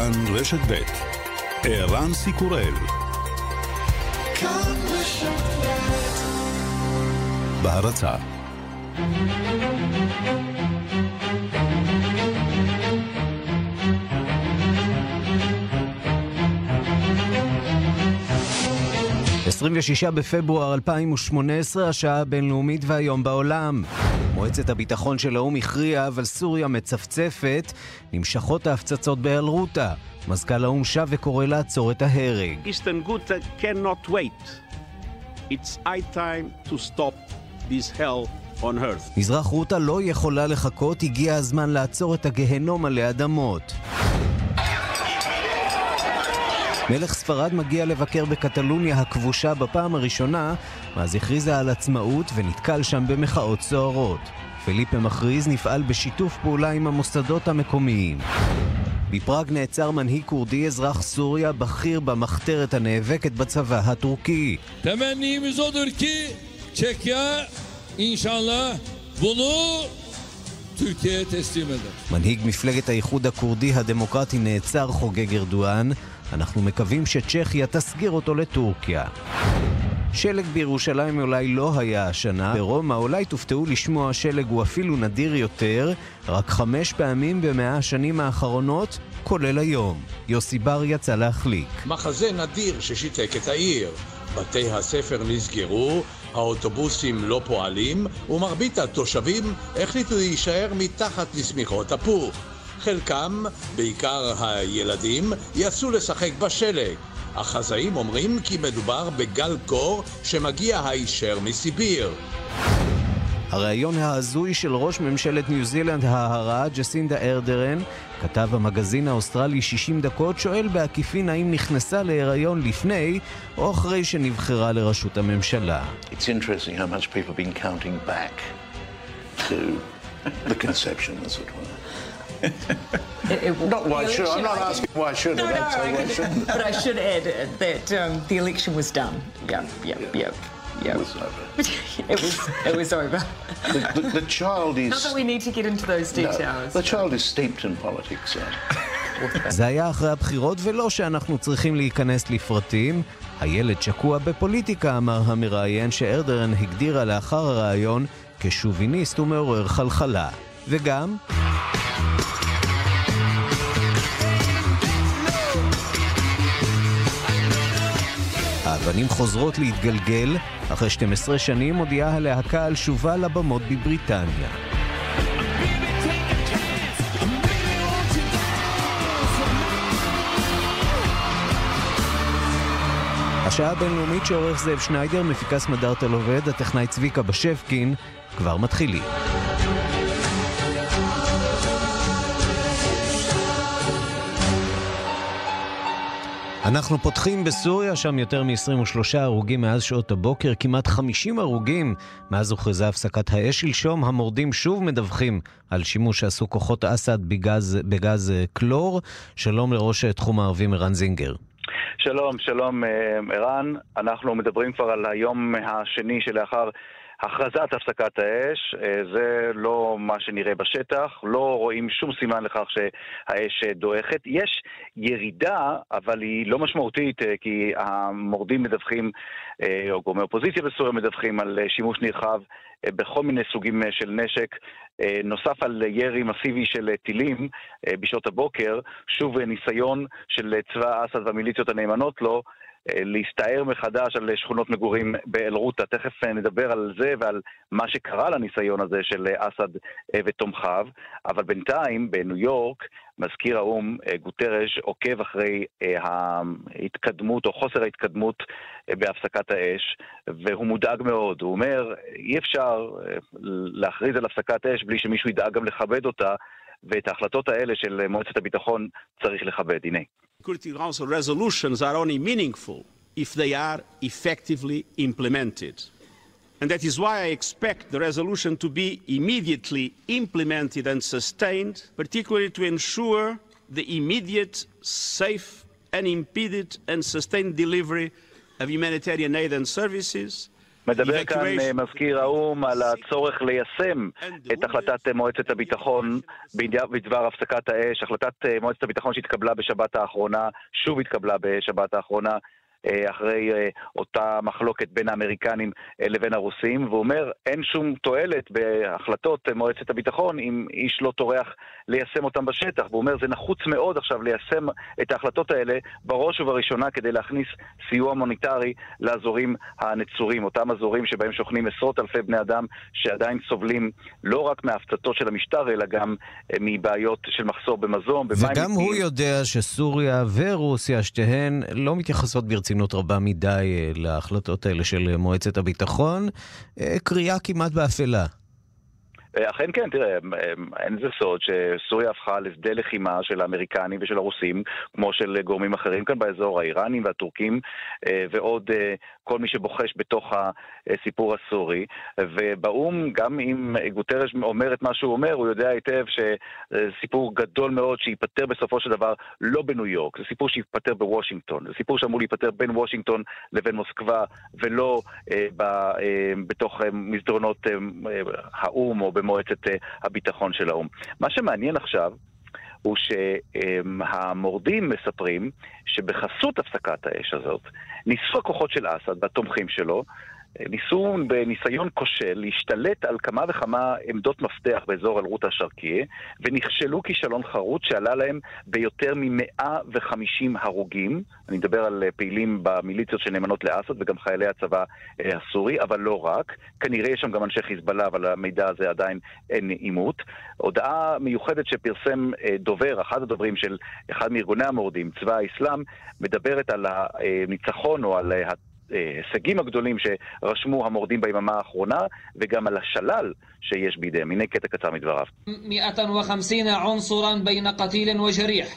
כאן רשת ב' ערן סיקורל בהרצה עשרים ושישה בפברואר 2018, השעה הבינלאומית והיום בעולם. מועצת הביטחון של האו"ם הכריעה, אבל סוריה מצפצפת, נמשכות ההפצצות באלרוטה. מזכ"ל האו"ם שב וקורא לעצור את ההרג. Eastern Ghouta cannot wait. It's high time to stop this hell on earth. מזרח רוטה לא יכולה לחכות, הגיע הזמן לעצור את הגהנום עלי אדמות. מלך ספרד מגיע לבקר בקטלוניה הכבושה בפעם הראשונה, מאז הכריזה על עצמאות ונתקל שם במחאות סוערות. פליפה מכריז נפעל בשיתוף פעולה עם המוסדות המקומיים. בפראג נעצר מנהיג כורדי אזרח סוריה בכיר במחתרת הנאבקת בצבא הטורקי. מנהיג מפלגת האיחוד הכורדי הדמוקרטי נעצר חוגג ארדואן. אנחנו מקווים שצ'כיה תסגיר אותו לטורקיה. שלג בירושלים אולי לא היה השנה, ברומא אולי תופתעו לשמוע שלג הוא אפילו נדיר יותר, רק חמש פעמים במאה השנים האחרונות, כולל היום. יוסי בר יצא להחליק. מחזה נדיר ששיתק את העיר. בתי הספר נסגרו, האוטובוסים לא פועלים, ומרבית התושבים החליטו להישאר מתחת לשמיכות הפוך. חלקם, בעיקר הילדים, יצאו לשחק בשלג. החזאים אומרים כי מדובר בגל קור שמגיע הישר מסיביר. הריאיון ההזוי של ראש ממשלת ניו זילנד ההרה, ג'סינדה ארדרן, כתב המגזין האוסטרלי 60 דקות, שואל בעקיפין האם נכנסה להיריון לפני או אחרי שנבחרה לראשות הממשלה. To the conception, as it were. Not why should I'm not asking why should No, I? no, why shouldn't but I should add that um, the election was done. Yep, yep, yep, yep. it was over. It was, it was over. The, the, the child is Not that we need to get into those no, details. the child is steeped in politics. Yeah. זה היה אחרי הבחירות, ולא שאנחנו צריכים להיכנס לפרטים. הילד שקוע בפוליטיקה, אמר המראיין שארדרן הגדירה לאחר הראיון כשוביניסט ומעורר חלחלה. וגם... האבנים חוזרות להתגלגל, אחרי 12 שנים מודיעה הלהקה על שובה לבמות בבריטניה. השעה הבינלאומית שעורך זאב שניידר, מפיקס מדארטל עובד, הטכנאי צביקה בשפקין, כבר מתחילים. אנחנו פותחים בסוריה, שם יותר מ-23 הרוגים מאז שעות הבוקר, כמעט 50 הרוגים מאז הוכרזה הפסקת האש שלשום. המורדים שוב מדווחים על שימוש שעשו כוחות אסד בגז, בגז אה, קלור. שלום לראש אה, תחום הערבים ערן זינגר. שלום, שלום אה, ערן. אנחנו מדברים כבר על היום השני שלאחר הכרזת הפסקת האש. אה, זה לא מה שנראה בשטח, לא רואים שום סימן לכך שהאש דועכת. יש ירידה, אבל היא לא משמעותית, אה, כי המורדים מדווחים, אה, או גורמי אופוזיציה בסוריה מדווחים על שימוש נרחב בכל מיני סוגים של נשק. נוסף על ירי מסיבי של טילים בשעות הבוקר, שוב ניסיון של צבא אסד והמיליציות הנאמנות לו להסתער מחדש על אה, שכונות מגורים באל-רוטה. תכף אה, נדבר על זה ועל מה שקרה לניסיון הזה של אה, אסד אה, ותומכיו, אבל בינתיים בניו יורק מזכיר האו"ם אה, גוטרש עוקב אחרי אה, ההתקדמות או חוסר ההתקדמות אה, בהפסקת האש, והוא מודאג מאוד. הוא אומר, אי אפשר אה, להכריז על הפסקת אש בלי שמישהו ידאג גם לכבד אותה, ואת ההחלטות האלה של אה, מועצת הביטחון צריך לכבד. הנה. Security Council resolutions are only meaningful if they are effectively implemented. And that is why I expect the resolution to be immediately implemented and sustained, particularly to ensure the immediate, safe, unimpeded and sustained delivery of humanitarian aid and services, מדבר כאן מזכיר האו"ם על הצורך ליישם את החלטת מועצת הביטחון בדבר הפסקת האש, החלטת מועצת הביטחון שהתקבלה בשבת האחרונה, שוב התקבלה בשבת האחרונה, אה, אחרי אה, אותה מחלוקת בין האמריקנים אה, לבין הרוסים, והוא אומר, אין שום תועלת בהחלטות מועצת הביטחון אם איש לא טורח ליישם אותם בשטח. והוא אומר, זה נחוץ מאוד עכשיו ליישם את ההחלטות האלה בראש ובראשונה כדי להכניס סיוע מוניטרי לאזורים הנצורים, אותם אזורים שבהם שוכנים עשרות אלפי בני אדם שעדיין סובלים לא רק מהפצצות של המשטר, אלא גם מבעיות של מחסור במזון, במים... וגם הוא יודע שסוריה ורוסיה, שתיהן לא מתייחסות ברצינות. ברצינות רבה מדי אה, להחלטות האלה של מועצת הביטחון. אה, קריאה כמעט באפלה. אה, אכן כן, תראה, אין זה סוד שסוריה הפכה לשדה לחימה של האמריקנים ושל הרוסים, כמו של גורמים אחרים כאן באזור, האיראנים והטורקים, ועוד כל מי שבוחש בתוך הסיפור הסורי. ובאו"ם, גם אם גוטרש אומר את מה שהוא אומר, הוא יודע היטב שסיפור גדול מאוד שייפתר בסופו של דבר לא בניו יורק, זה סיפור שייפתר בוושינגטון, זה סיפור שאמור להיפתר בין וושינגטון לבין מוסקבה, ולא אה, אה, בתוך אה, מסדרונות אה, האו"ם או במועצת אה, הביטחון של האו"ם. מה שמעניין עכשיו, הוא שהמורדים מספרים שבחסות הפסקת האש הזאת ניסו הכוחות של אסד והתומכים שלו ניסו בניסיון כושל להשתלט על כמה וכמה עמדות מפתח באזור אל-רות א-שרקייה, ונכשלו כישלון חרוץ שעלה להם ביותר מ-150 הרוגים. אני מדבר על פעילים במיליציות שנאמנות לאסד וגם חיילי הצבא אה, הסורי, אבל לא רק. כנראה יש שם גם אנשי חיזבאללה, אבל המידע הזה עדיין אין עימות. הודעה מיוחדת שפרסם אה, דובר, אחד הדוברים של אחד מארגוני המורדים, צבא האסלאם, מדברת על הניצחון או על ההישגים הגדולים שרשמו המורדים ביממה האחרונה, וגם על השלל שיש בידיהם. הנה קטע קצר מדבריו. 150 عنصرا بين قتيل وجريح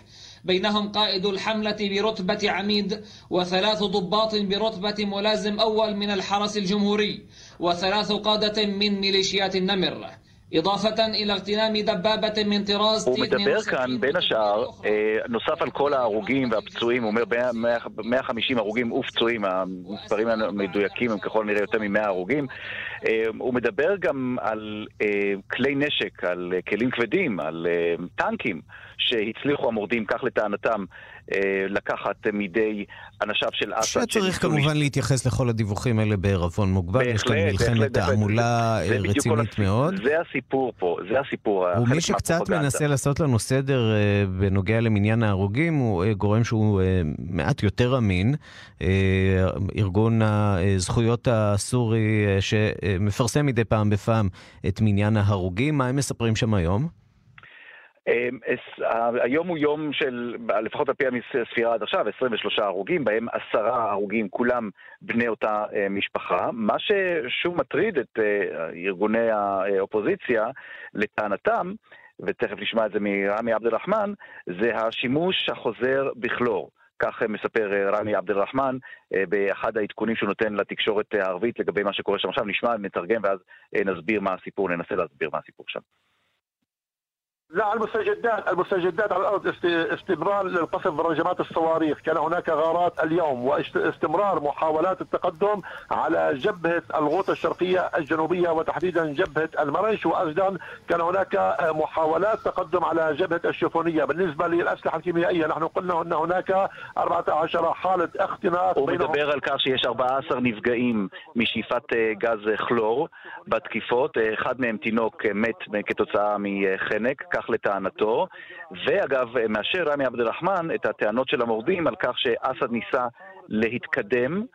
بينهم قائد الحملة برتبة عميد وثلاث ضباط برتبة ملازم أول من الحرس الجمهوري وثلاث قادة من ميليشيات النمر הוא מדבר כאן, בין השאר, אה, נוסף על כל ההרוגים והפצועים, הוא אומר 150 הרוגים ופצועים, המספרים המדויקים הם ככל הנראה יותר מ-100 הרוגים. אה, הוא מדבר גם על אה, כלי נשק, על כלים כבדים, על טנקים שהצליחו המורדים, כך לטענתם, לקחת מידי אנשיו של אסד. שצריך כמובן להתייחס לכל הדיווחים האלה בערבון מוגבל, יש כאן מלחמת תעמולה אה, רצינית מאוד. זה הסיפור פה, זה הסיפור. ומי שקצת מנסה לעשות לנו סדר אה, בנוגע למניין ההרוגים הוא גורם שהוא מעט יותר אמין, ארגון הזכויות הסורי שמפרסם מדי פעם בפעם את מניין ההרוגים. מה הם מספרים שם היום? אמ, היום הוא יום של, לפחות על פי הספירה עד עכשיו, 23 הרוגים, בהם עשרה הרוגים, כולם בני אותה אה, משפחה. מה ששוב מטריד את אה, ארגוני האופוזיציה, לטענתם, ותכף נשמע את זה מרמי עבד אל-רחמן, זה השימוש החוזר בכלור. כך מספר אה, רמי עבד אל-רחמן באחד העדכונים שהוא נותן לתקשורת הערבית לגבי מה שקורה שם עכשיו. נשמע, נתרגם ואז נסביר מה הסיפור, ננסה להסביר מה הסיפור שם. لا المستجدات المستجدات على الارض استمرار للقصف برجمات الصواريخ كان هناك غارات اليوم واستمرار محاولات التقدم على جبهه الغوطه الشرقيه الجنوبيه وتحديدا جبهه المرش وايضا كان هناك محاولات تقدم على جبهه الشوفونيه بالنسبه للاسلحه الكيميائيه نحن قلنا ان هناك 14 حاله اختناق הוא מדבר על כך שיש 14 נפגעים משאיפת גז כלור בתקיפות, אחד מהם תינוק מת כתוצאה מחנק, כך לטענתו, ואגב, מאשר רמי עבד אל-רחמן את הטענות של המורדים על כך שאסד ניסה להתקדם.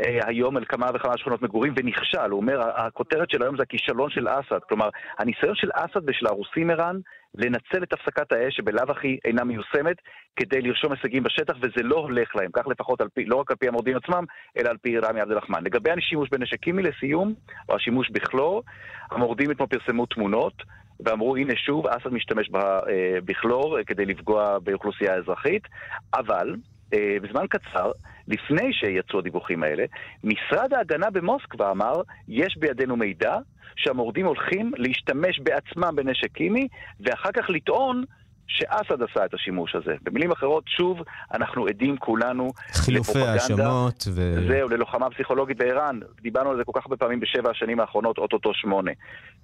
אה, היום אל כמה וכמה שכונות מגורים ונכשל. הוא אומר, הכותרת של היום זה הכישלון של אסד. כלומר, הניסיון של אסד ושל הרוסים, ערן, לנצל את הפסקת האש, שבלאו הכי אינה מיושמת, כדי לרשום הישגים בשטח, וזה לא הולך להם, כך לפחות על פי, לא רק על פי המורדים עצמם, אלא על פי רמי עבד אל-רחמן. לגבי השימוש בנשק קימי לסיום, או השימוש בכלור, המורדים אתמול פרסמו תמונות, ואמרו, הנה שוב, אסד משתמש אה, בכלור כדי לפגוע באוכלוסייה האזרחית, אבל אה, בזמן קצר, לפני שיצאו הדיווחים האלה, משרד ההגנה במוסקבה אמר, יש בידינו מידע שהמורדים הולכים להשתמש בעצמם בנשק קימי, ואחר כך לטעון שאסד עשה את השימוש הזה. במילים אחרות, שוב, אנחנו עדים כולנו חילופי האשמות ו... זהו, ללוחמה פסיכולוגית באיראן. דיברנו על זה כל כך הרבה פעמים בשבע השנים האחרונות, אוטוטו שמונה.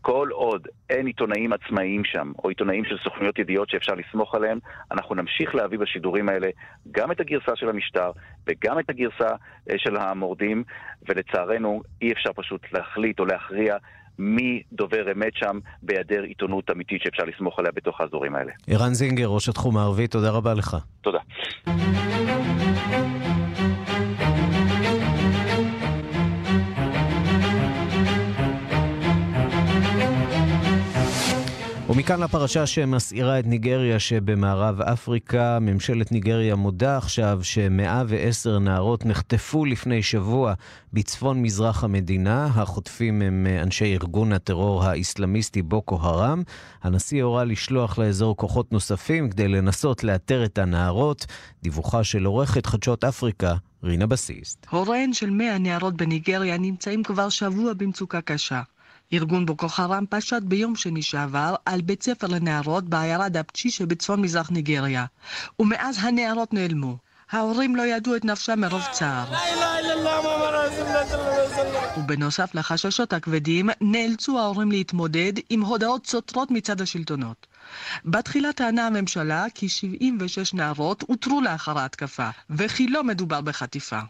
כל עוד אין עיתונאים עצמאיים שם, או עיתונאים של סוכנויות ידיעות שאפשר לסמוך עליהם, אנחנו נמשיך להביא בשידורים האלה גם את הגרסה של המשטר וגם את הגרסה אה, של המורדים, ולצערנו אי אפשר פשוט להחליט או להכריע מי דובר אמת שם בהיעדר עיתונות אמיתית שאפשר לסמוך עליה בתוך האזורים האלה. ערן זינגר, ראש התחום הערבי, תודה רבה לך. תודה. ומכאן לפרשה שמסעירה את ניגריה שבמערב אפריקה. ממשלת ניגריה מודה עכשיו ש-110 נערות נחטפו לפני שבוע בצפון מזרח המדינה. החוטפים הם אנשי ארגון הטרור האיסלאמיסטי בוקו הרם. הנשיא הורה לשלוח לאזור כוחות נוספים כדי לנסות לאתר את הנערות. דיווחה של עורכת חדשות אפריקה, רינה בסיסט. הוריהן של 100 נערות בניגריה נמצאים כבר שבוע במצוקה קשה. ארגון בוקו חרם פשט ביום שני שעבר על בית ספר לנערות בעיירה דפצ'י שבצפון מזרח ניגריה, ומאז הנערות נעלמו. ההורים לא ידעו את נפשם מרוב צער. ובנוסף לחששות הכבדים, נאלצו ההורים להתמודד עם הודעות סותרות מצד השלטונות. בתחילה טענה הממשלה כי 76 נערות אותרו לאחר ההתקפה, וכי לא מדובר בחטיפה.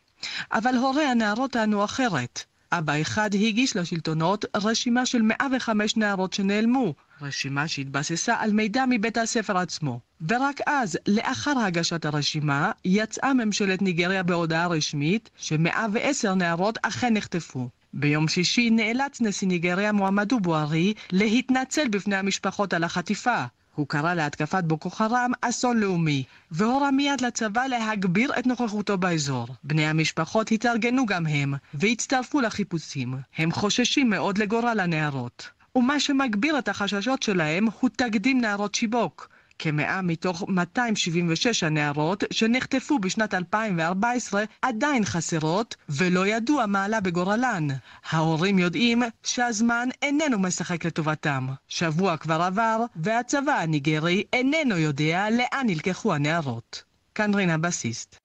אבל הורי הנערות טענו אחרת. אבא אחד הגיש לשלטונות רשימה של 105 נערות שנעלמו, רשימה שהתבססה על מידע מבית הספר עצמו. ורק אז, לאחר הגשת הרשימה, יצאה ממשלת ניגריה בהודעה רשמית ש-110 נערות אכן נחטפו. ביום שישי נאלץ נשיא ניגריה מועמדו בוארי להתנצל בפני המשפחות על החטיפה. הוא קרא להתקפת בוקו חרם אסון לאומי, והורה מיד לצבא להגביר את נוכחותו באזור. בני המשפחות התארגנו גם הם, והצטרפו לחיפושים. הם חוששים מאוד לגורל הנערות. ומה שמגביר את החששות שלהם הוא תקדים נערות שיבוק, כמאה מתוך 276 הנערות שנחטפו בשנת 2014 עדיין חסרות ולא ידוע מה עלה בגורלן. ההורים יודעים שהזמן איננו משחק לטובתם. שבוע כבר עבר והצבא הניגרי איננו יודע לאן נלקחו הנערות. כאן רינה בסיסט.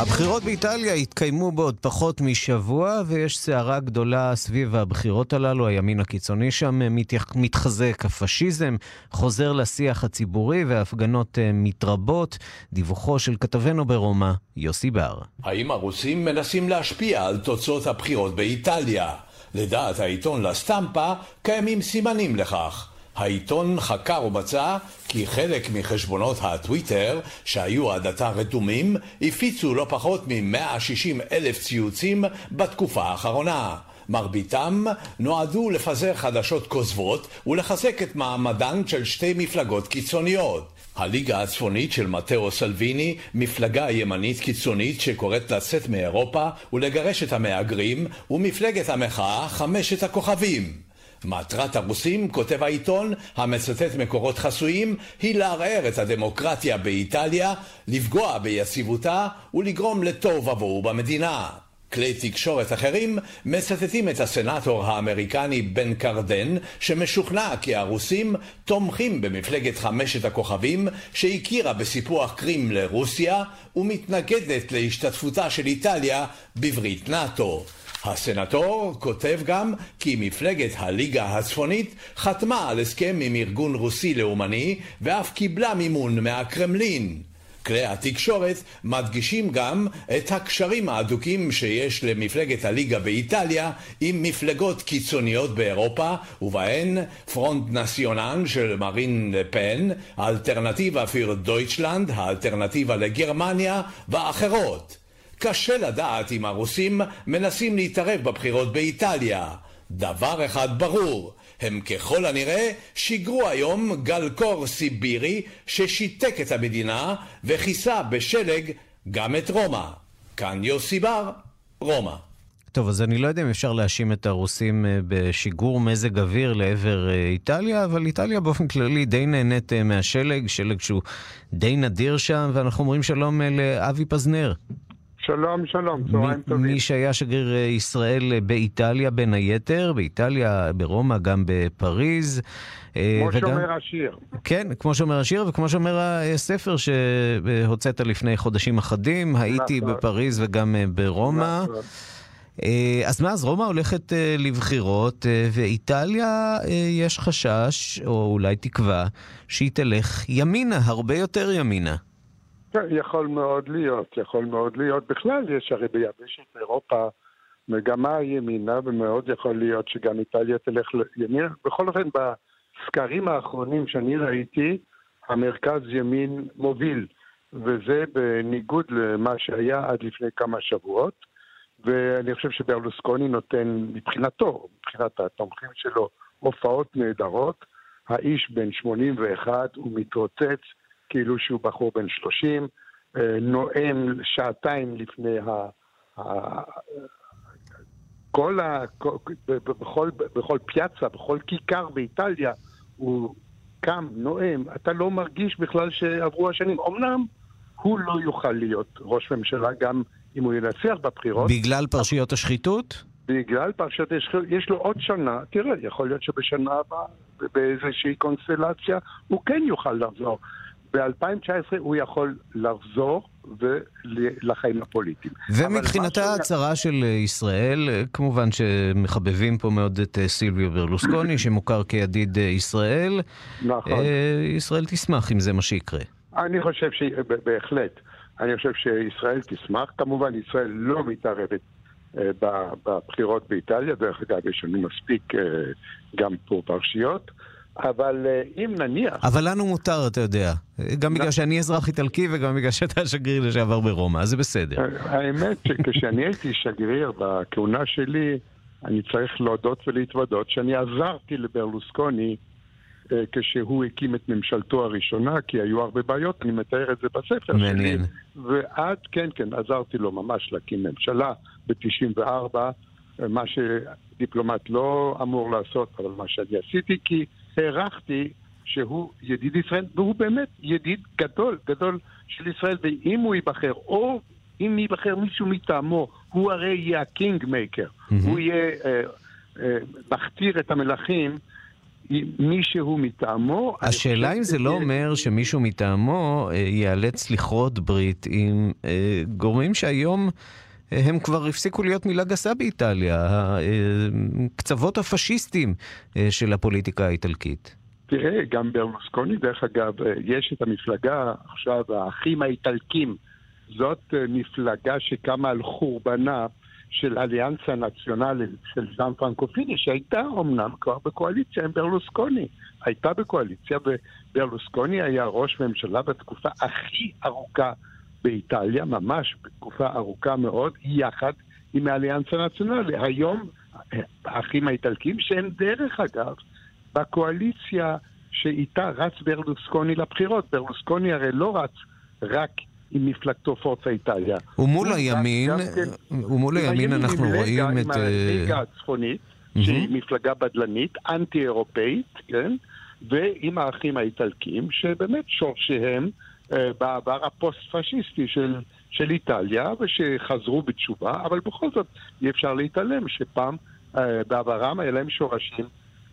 הבחירות באיטליה יתקיימו בעוד פחות משבוע, ויש סערה גדולה סביב הבחירות הללו. הימין הקיצוני שם מתחזק, הפשיזם חוזר לשיח הציבורי וההפגנות אה, מתרבות. דיווחו של כתבנו ברומא, יוסי בר. האם הרוסים מנסים להשפיע על תוצאות הבחירות באיטליה? לדעת העיתון לסטמפה, קיימים סימנים לכך. העיתון חקר ומצא כי חלק מחשבונות הטוויטר, שהיו עד עתה רתומים, הפיצו לא פחות מ-160 אלף ציוצים בתקופה האחרונה. מרביתם נועדו לפזר חדשות כוזבות ולחזק את מעמדן של שתי מפלגות קיצוניות. הליגה הצפונית של מתאו סלוויני, מפלגה ימנית קיצונית שקוראת לצאת מאירופה ולגרש את המהגרים, ומפלגת המחאה חמשת הכוכבים. מטרת הרוסים, כותב העיתון, המצטט מקורות חסויים, היא לערער את הדמוקרטיה באיטליה, לפגוע ביציבותה ולגרום לתוהו ובוהו במדינה. כלי תקשורת אחרים מצטטים את הסנאטור האמריקני בן קרדן, שמשוכנע כי הרוסים תומכים במפלגת חמשת הכוכבים, שהכירה בסיפוח קרים לרוסיה, ומתנגדת להשתתפותה של איטליה בברית נאט"ו. הסנטור כותב גם כי מפלגת הליגה הצפונית חתמה על הסכם עם ארגון רוסי לאומני ואף קיבלה מימון מהקרמלין. כלי התקשורת מדגישים גם את הקשרים האדוקים שיש למפלגת הליגה באיטליה עם מפלגות קיצוניות באירופה, ובהן פרונט נציונן של מרין לפן, האלטרנטיבה פיר דויטשלנד, האלטרנטיבה לגרמניה ואחרות. קשה לדעת אם הרוסים מנסים להתערב בבחירות באיטליה. דבר אחד ברור, הם ככל הנראה שיגרו היום גל קור סיבירי ששיתק את המדינה וכיסה בשלג גם את רומא. כאן יוסי בר, רומא. טוב, אז אני לא יודע אם אפשר להאשים את הרוסים אה, בשיגור מזג אוויר לעבר אה, איטליה, אבל איטליה באופן כללי די נהנית אה, מהשלג, שלג שהוא די נדיר שם, ואנחנו אומרים שלום לאבי פזנר. שלום, שלום, צהריים טובים. מי שהיה שגריר ישראל באיטליה בין היתר, באיטליה, ברומא, גם בפריז. כמו וגם... שאומר השיר. כן, כמו שאומר השיר וכמו שאומר הספר שהוצאת לפני חודשים אחדים, הייתי נכון. בפריז וגם ברומא. נכון. אז מה, אז רומא הולכת לבחירות, ואיטליה יש חשש, או אולי תקווה, שהיא תלך ימינה, הרבה יותר ימינה. יכול מאוד להיות, יכול מאוד להיות. בכלל, יש הרי ביבשת אירופה מגמה ימינה, ומאוד יכול להיות שגם איטליה תלך לימינה. בכל אופן, בסקרים האחרונים שאני ראיתי, המרכז ימין מוביל, וזה בניגוד למה שהיה עד לפני כמה שבועות. ואני חושב שברלוסקוני נותן מבחינתו, מבחינת התומכים שלו, הופעות נהדרות. האיש בן 81, הוא מתרוצץ כאילו שהוא בחור בן 30, אה, נואם שעתיים לפני ה... כל ה... בכל, בכל פיאצה, בכל כיכר באיטליה, הוא קם, נואם, אתה לא מרגיש בכלל שעברו השנים. אמנם הוא לא יוכל להיות ראש ממשלה גם אם הוא ינצח בבחירות. בגלל פרשיות השחיתות? בגלל פרשיות השחיתות. יש לו עוד שנה, תראה, יכול להיות שבשנה הבאה, באיזושהי קונסטלציה, הוא כן יוכל לחזור. ב-2019 הוא יכול לחזור לחיים הפוליטיים. ומבחינתה ההצהרה של ישראל, כמובן שמחבבים פה מאוד את אה, סילביו ברלוסקוני, שמוכר כידיד אה, ישראל. נכון. אה, ישראל תשמח אם זה מה שיקרה. אני חושב שבהחלט. אני חושב שישראל תשמח. כמובן, ישראל לא מתערבת בבחירות באיטליה, דרך אגב, יש לנו מספיק גם פה פרשיות. אבל אה, אם נניח... אבל לנו מותר, אתה יודע. גם בגלל שאני אזרח איטלקי וגם בגלל שאתה שגריר לשעבר ברומא, אז זה בסדר. האמת שכשאני הייתי שגריר בכהונה שלי, אני צריך להודות ולהתוודות שאני עזרתי לברלוסקוני אה, כשהוא הקים את ממשלתו הראשונה, כי היו הרבה בעיות, אני מתאר את זה בספר מעניין. שלי. ועד, כן, כן, עזרתי לו ממש להקים ממשלה ב-94, מה שדיפלומט לא אמור לעשות, אבל מה שאני עשיתי, כי... הערכתי שהוא ידיד ישראל, והוא באמת ידיד גדול, גדול של ישראל, ואם הוא ייבחר, או אם ייבחר מישהו מטעמו, הוא הרי יהיה הקינג מייקר, mm-hmm. הוא יהיה אה, אה, מכתיר את המלכים. מישהו מטעמו... השאלה אם זה לא אומר שמישהו מטעמו אה, ייאלץ לכרות ברית עם אה, גורמים שהיום הם כבר הפסיקו להיות מילה גסה באיטליה, הקצוות אה, הפשיסטיים אה, של הפוליטיקה האיטלקית. תראה, גם ברלוסקוני, דרך אגב, אה, יש את המפלגה עכשיו, האחים האיטלקים. זאת מפלגה שקמה על חורבנה של אליאנסה נציונלית של ז'אן פרנקופיני, שהייתה אמנם כבר בקואליציה עם ברלוסקוני. הייתה בקואליציה, וברלוסקוני היה ראש ממשלה בתקופה הכי ארוכה באיטליה, ממש בתקופה ארוכה מאוד, יחד עם האליאנס הנציונלי. היום האחים האיטלקים, שהם דרך אגב בקואליציה שאיתה רץ ברלוסקוני לבחירות. ברלוסקוני הרי לא רץ רק עם מפלגתו פורצה איטליה. ומול הימין, כן, ומול הימין אנחנו רואים את... עם הליגה הצפונית, שהיא מפלגה בדלנית, אנטי-אירופאית, כן? ועם האחים האיטלקים, שבאמת שורשיהם אה, בעבר הפוסט-פשיסטי של, של איטליה, ושחזרו בתשובה, אבל בכל זאת אי אפשר להתעלם שפעם אה, בעברם היה להם שורשים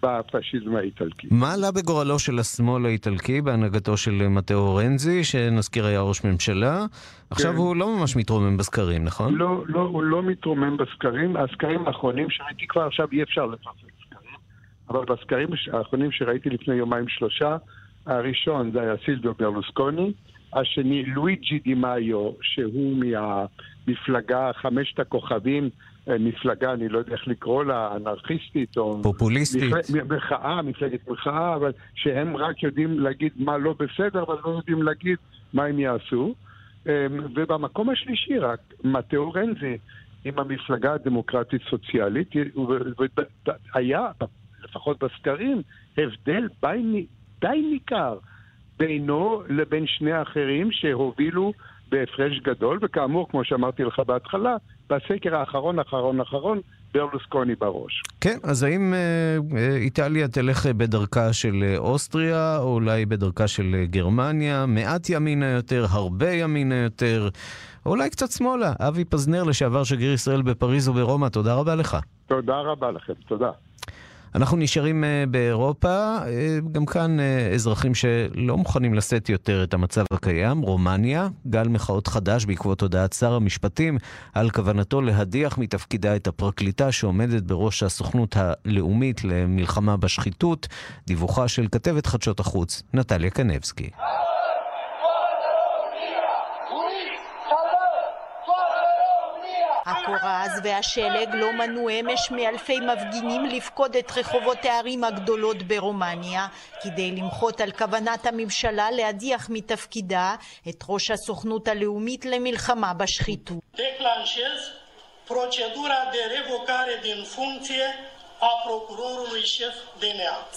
בפשיזם האיטלקי. מה עלה בגורלו של השמאל האיטלקי בהנהגתו של מתאו רנזי, שנזכיר היה ראש ממשלה? עכשיו כן. הוא לא ממש מתרומם בסקרים, נכון? לא, לא, הוא לא מתרומם בסקרים. הסקרים האחרונים שראיתי כבר עכשיו אי אפשר לפרסם סקרים, אבל בסקרים האחרונים שראיתי לפני יומיים שלושה, הראשון זה היה סילביו ברלוסקוני, השני לואיג'י דימאיו, שהוא מהמפלגה חמשת הכוכבים, אה, מפלגה, אני לא יודע איך לקרוא לה, אנרכיסטית או... פופוליסטית. מחאה, מפלגת מחאה, אבל שהם רק יודעים להגיד מה לא בסדר, אבל לא יודעים להגיד מה הם יעשו. אמ, ובמקום השלישי רק, מתאו רנזי עם המפלגה הדמוקרטית סוציאלית, והיה, לפחות בסקרים, הבדל די ניכר בינו לבין שני האחרים שהובילו בהפרש גדול, וכאמור, כמו שאמרתי לך בהתחלה, בסקר האחרון, אחרון, אחרון, ברלוסקוני בראש. כן, אז האם אה, אה, איטליה תלך בדרכה של אה, אוסטריה, או אולי בדרכה של גרמניה, מעט ימינה יותר, הרבה ימינה יותר, או אולי קצת שמאלה? אבי פזנר, לשעבר שגריר ישראל בפריז וברומא, תודה רבה לך. תודה רבה לכם, תודה. אנחנו נשארים אה, באירופה, אה, גם כאן אה, אזרחים שלא מוכנים לשאת יותר את המצב הקיים. רומניה, גל מחאות חדש בעקבות הודעת שר המשפטים על כוונתו להדיח מתפקידה את הפרקליטה שעומדת בראש הסוכנות הלאומית למלחמה בשחיתות. דיווחה של כתבת חדשות החוץ, נטליה קנבסקי. הכורז והשלג לא מנעו אמש מאלפי מפגינים לפקוד את רחובות הערים הגדולות ברומניה כדי למחות על כוונת הממשלה להדיח מתפקידה את ראש הסוכנות הלאומית למלחמה בשחיתות. procedura de revocare din funcție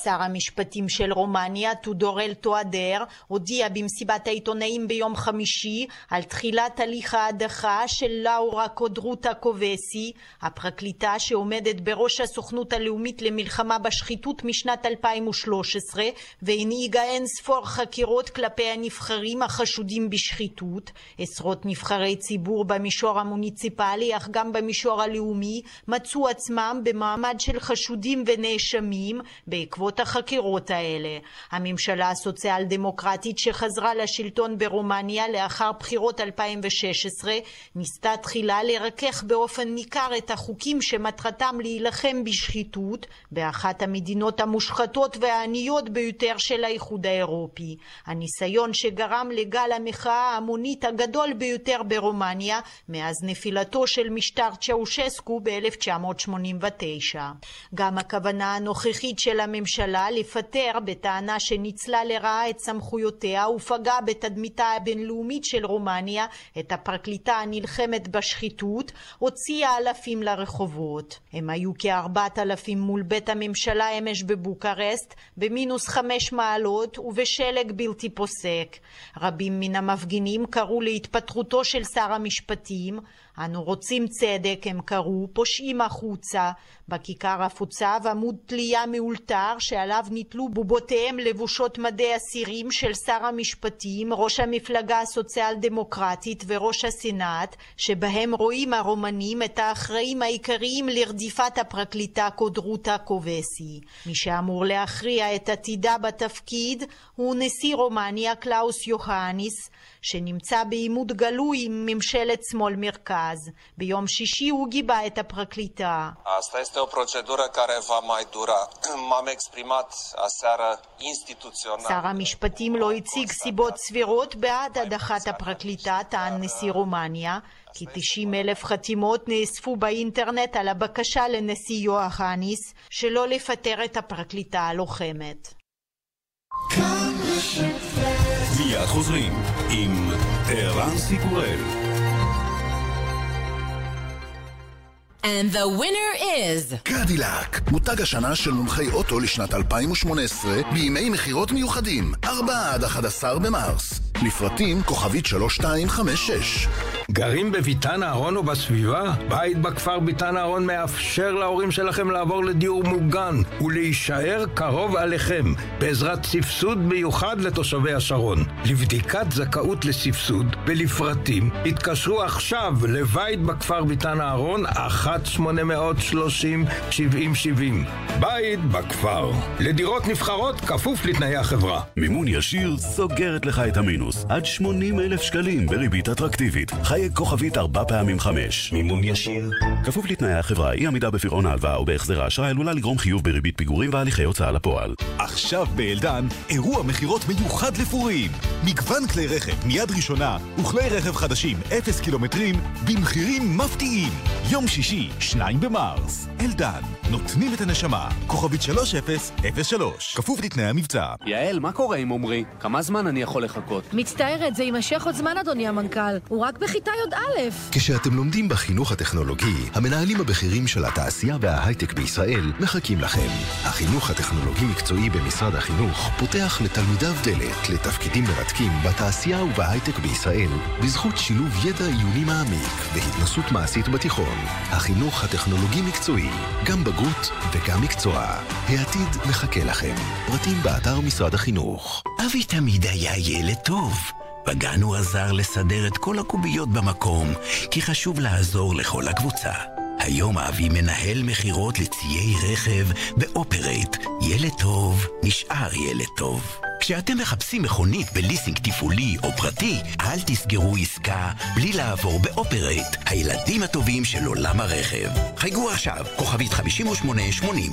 שר המשפטים של רומניה, טודורל טואדר, הודיע במסיבת העיתונאים ביום חמישי על תחילת הליך ההדחה של לאורה קודרוטה קובסי, הפרקליטה שעומדת בראש הסוכנות הלאומית למלחמה בשחיתות משנת 2013 והנהיגה אין ספור חקירות כלפי הנבחרים החשודים בשחיתות. עשרות נבחרי ציבור במישור המוניציפלי, אך גם במישור הלאומי, מצאו עצמם במעמד של חשודים ונאשמים בעקבות החקירות האלה. הממשלה הסוציאל דמוקרטית שחזרה לשלטון ברומניה לאחר בחירות 2016 ניסתה תחילה לרכך באופן ניכר את החוקים שמטרתם להילחם בשחיתות באחת המדינות המושחתות והעניות ביותר של האיחוד האירופי. הניסיון שגרם לגל המחאה ההמונית הגדול ביותר ברומניה מאז נפילתו של משטר צ'אושסקו ב-1989. גם הכוונה הנוכחית של הממשלה לפטר בטענה שניצלה לרעה את סמכויותיה ופגעה בתדמיתה הבינלאומית של רומניה את הפרקליטה הנלחמת בשחיתות, הוציאה אלפים לרחובות. הם היו כארבעת אלפים מול בית הממשלה אמש בבוקרשט, במינוס חמש מעלות ובשלג בלתי פוסק. רבים מן המפגינים קראו להתפטרותו של שר המשפטים, אנו רוצים צדק, הם קראו, פושעים החוצה. בכיכר הפוצב עמוד תלייה מאולתר שעליו נתלו בובותיהם לבושות מדי אסירים של שר המשפטים, ראש המפלגה הסוציאל דמוקרטית וראש הסנאט, שבהם רואים הרומנים את האחראים העיקריים לרדיפת הפרקליטה קודרוטה קובסי. מי שאמור להכריע את עתידה בתפקיד הוא נשיא רומניה קלאוס יוהניס, שנמצא בעימות גלוי עם ממשלת שמאל מרכז. ביום שישי הוא גיבה את הפרקליטה. O procedură care va mai dura. M-am exprimat aseară instituțional. שר המשפטים לא הציג סיבות סבירות בעד הדחת הפרקליטה, טען נשיא רומניה. כי 90 אלף חתימות נאספו באינטרנט על הבקשה לנשיא יוהניס שלא לפטר את הפרקליטה הלוחמת. מיד חוזרים עם ערן סיקורל. And the winner is... קדילק, מותג השנה של מומחי אוטו לשנת 2018 בימי מכירות מיוחדים, 4 עד 11 במרס. לפרטים כוכבית 3256. גרים בביתן אהרון או בסביבה? בית בכפר ביתן אהרון מאפשר להורים שלכם לעבור לדיור מוגן ולהישאר קרוב עליכם בעזרת סבסוד מיוחד לתושבי השרון. לבדיקת זכאות לסבסוד ולפרטים התקשרו עכשיו לבית בכפר ביתן אהרון 1-830-7070. בית בכפר. לדירות נבחרות כפוף לתנאי החברה. מימון ישיר סוגרת לך את המינוס. עד 80 אלף שקלים בריבית אטרקטיבית. חייג כוכבית ארבע פעמים חמש. מימון ישיר. כפוף לתנאי החברה, אי עמידה בפירעון ההלוואה או בהחזר האשראי עלולה לגרום חיוב בריבית פיגורים והליכי הוצאה לפועל. עכשיו באלדן, אירוע מכירות מיוחד לפורים. מגוון כלי רכב מיד ראשונה וכלי רכב חדשים אפס קילומטרים במחירים מפתיעים. יום שישי, 2 במרס. אלדן, נותנים את הנשמה. כוכבית 3003, כפוף לתנאי המבצע. יעל, מה קורה עם עמרי? כמה זמן אני יכול לחכות? מצטערת, זה יימשך עוד זמן, אדוני המנכ"ל. הוא רק בכיתה בכיתה י"א. כשאתם לומדים בחינוך הטכנולוגי, המנהלים הבכירים של התעשייה וההייטק בישראל מחכים לכם. החינוך הטכנולוגי-מקצועי במשרד החינוך פותח לתלמידיו דלת לתפקידים מרתקים בתעשייה ובהייטק בישראל, בזכות שילוב ידע עיוני מעמיק והתנסות מעשית בתיכון. החינוך הטכנולוגי-מקצועי, גם בגרות וגם מקצוע. העתיד מחכה לכם. פרטים באתר משרד החינוך. אבי תמיד היה ילד טוב. בגן הוא עזר לסדר את כל הקוביות במקום, כי חשוב לעזור לכל הקבוצה. היום אבי מנהל מכירות לציי רכב באופרייט. ילד טוב נשאר ילד טוב. כשאתם מחפשים מכונית בליסינג תפעולי או פרטי, אל תסגרו עסקה בלי לעבור באופרייט, הילדים הטובים של עולם הרכב. חייגו עכשיו, כוכבית 5880.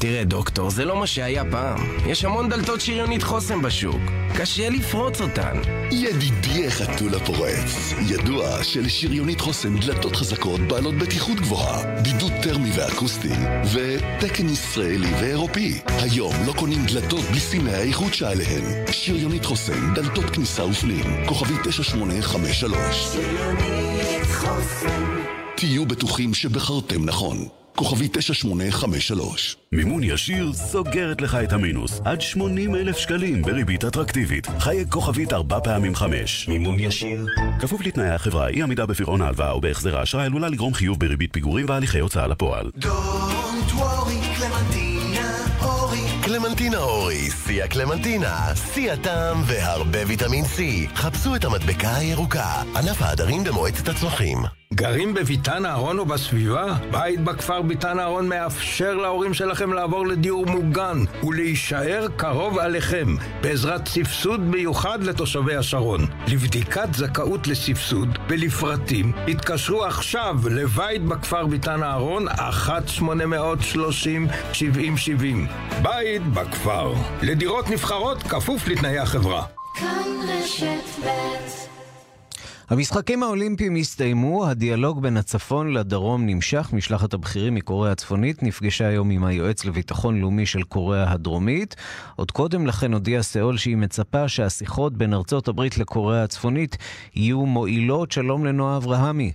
תראה, דוקטור, זה לא מה שהיה פעם. יש המון דלתות שריונית חוסם בשוק. קשה לפרוץ אותן. ידידי החתול הפורץ, ידוע שלשריונית חוסם דלתות חזקות בעלות בטיחות גבוהה, בידוד טרמי ואקוסטי, ותקן ישראלי ואירופי. היום לא קונים דלתות בלי סימי האיכות שעליהן. שריונית חוסם, דלתות כניסה ופנים, כוכבי 9853. שריונית חוסם. תהיו בטוחים שבחרתם נכון. כוכבי 9853. מימון ישיר סוגרת לך את המינוס. עד 80 אלף שקלים בריבית אטרקטיבית. חייג כוכבית ארבע פעמים חמש. מימון ישיר. כפוף לתנאי החברה, אי עמידה בפירעון ההלוואה או בהחזר האשראי עלולה לגרום חיוב בריבית פיגורים והליכי הוצאה לפועל. Don't worry, קלמנטינה אורי. קלמנטינה אורי, שיא הקלמנטינה, שיא הטעם והרבה ויטמין C. חפשו את המדבקה הירוקה, ענף העדרים במועצת הצמחים. גרים בביתן אהרון או בסביבה? בית בכפר ביתן אהרון מאפשר להורים שלכם לעבור לדיור מוגן ולהישאר קרוב עליכם בעזרת סבסוד מיוחד לתושבי השרון. לבדיקת זכאות לסבסוד ולפרטים התקשרו עכשיו לבית בכפר ביתן אהרון 1-830-7070 בית בכפר. לדירות נבחרות כפוף לתנאי החברה. כאן רשת ב' המשחקים האולימפיים הסתיימו, הדיאלוג בין הצפון לדרום נמשך. משלחת הבכירים מקוריאה הצפונית נפגשה היום עם היועץ לביטחון לאומי של קוריאה הדרומית. עוד קודם לכן הודיעה סאול שהיא מצפה שהשיחות בין ארצות הברית לקוריאה הצפונית יהיו מועילות. שלום לנועה אברהמי.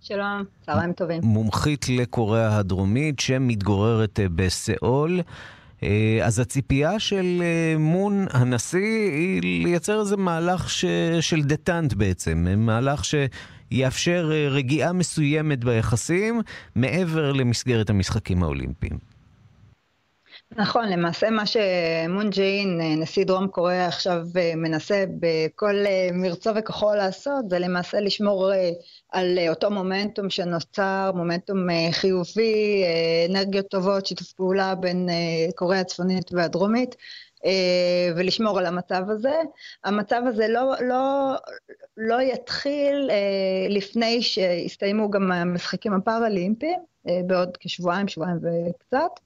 שלום, צהריים טובים. מומחית לקוריאה הדרומית שמתגוררת אה, בסאול. אז הציפייה של אה, מון הנשיא היא לייצר איזה מהלך ש... של דטנט בעצם, מהלך שיאפשר אה, רגיעה מסוימת ביחסים מעבר למסגרת המשחקים האולימפיים. נכון, למעשה מה שמון ג'אין, נשיא דרום קוריאה, עכשיו מנסה בכל מרצו וכוחו לעשות, זה למעשה לשמור על אותו מומנטום שנוצר, מומנטום חיובי, אנרגיות טובות, שיתוף פעולה בין קוריאה הצפונית והדרומית. ולשמור על המצב הזה. המצב הזה לא, לא, לא יתחיל לפני שיסתיימו גם המשחקים הפראלימפיים, בעוד כשבועיים, שבועיים וקצת.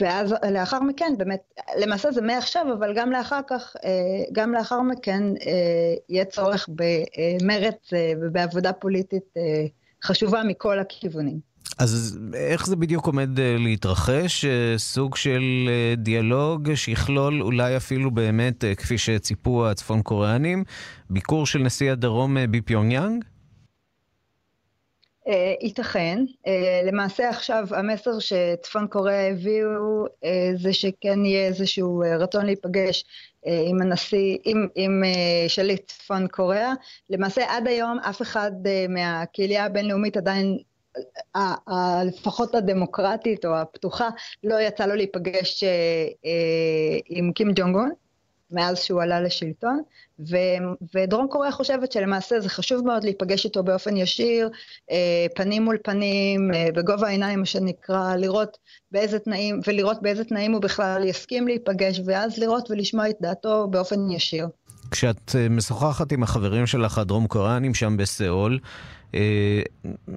ואז לאחר מכן, באמת, למעשה זה מעכשיו, אבל גם לאחר כך, אה, גם לאחר מכן אה, יהיה צורך במרץ אה, ובעבודה פוליטית חשובה מכל הכיוונים. אז איך זה בדיוק עומד להתרחש? סוג של דיאלוג שיכלול אולי אפילו באמת, כפי שציפו הצפון קוריאנים, ביקור של נשיא הדרום בפיונג יאנג? אה, ייתכן. אה, למעשה עכשיו המסר שצפון קוריאה הביאו אה, זה שכן יהיה איזשהו רצון להיפגש עם הנשיא, עם, עם שליט צפון קוריאה. למעשה עד היום אף אחד מהקהילייה הבינלאומית עדיין לפחות הדמוקרטית או הפתוחה, לא יצא לו להיפגש עם קים ג'ונג און. מאז שהוא עלה לשלטון, ו, ודרום קוריאה חושבת שלמעשה זה חשוב מאוד להיפגש איתו באופן ישיר, אה, פנים מול פנים, אה, בגובה העיניים, מה שנקרא, לראות באיזה תנאים, ולראות באיזה תנאים הוא בכלל יסכים להיפגש, ואז לראות ולשמוע את דעתו באופן ישיר. כשאת אה, משוחחת עם החברים שלך הדרום קוריאנים שם בסיאול,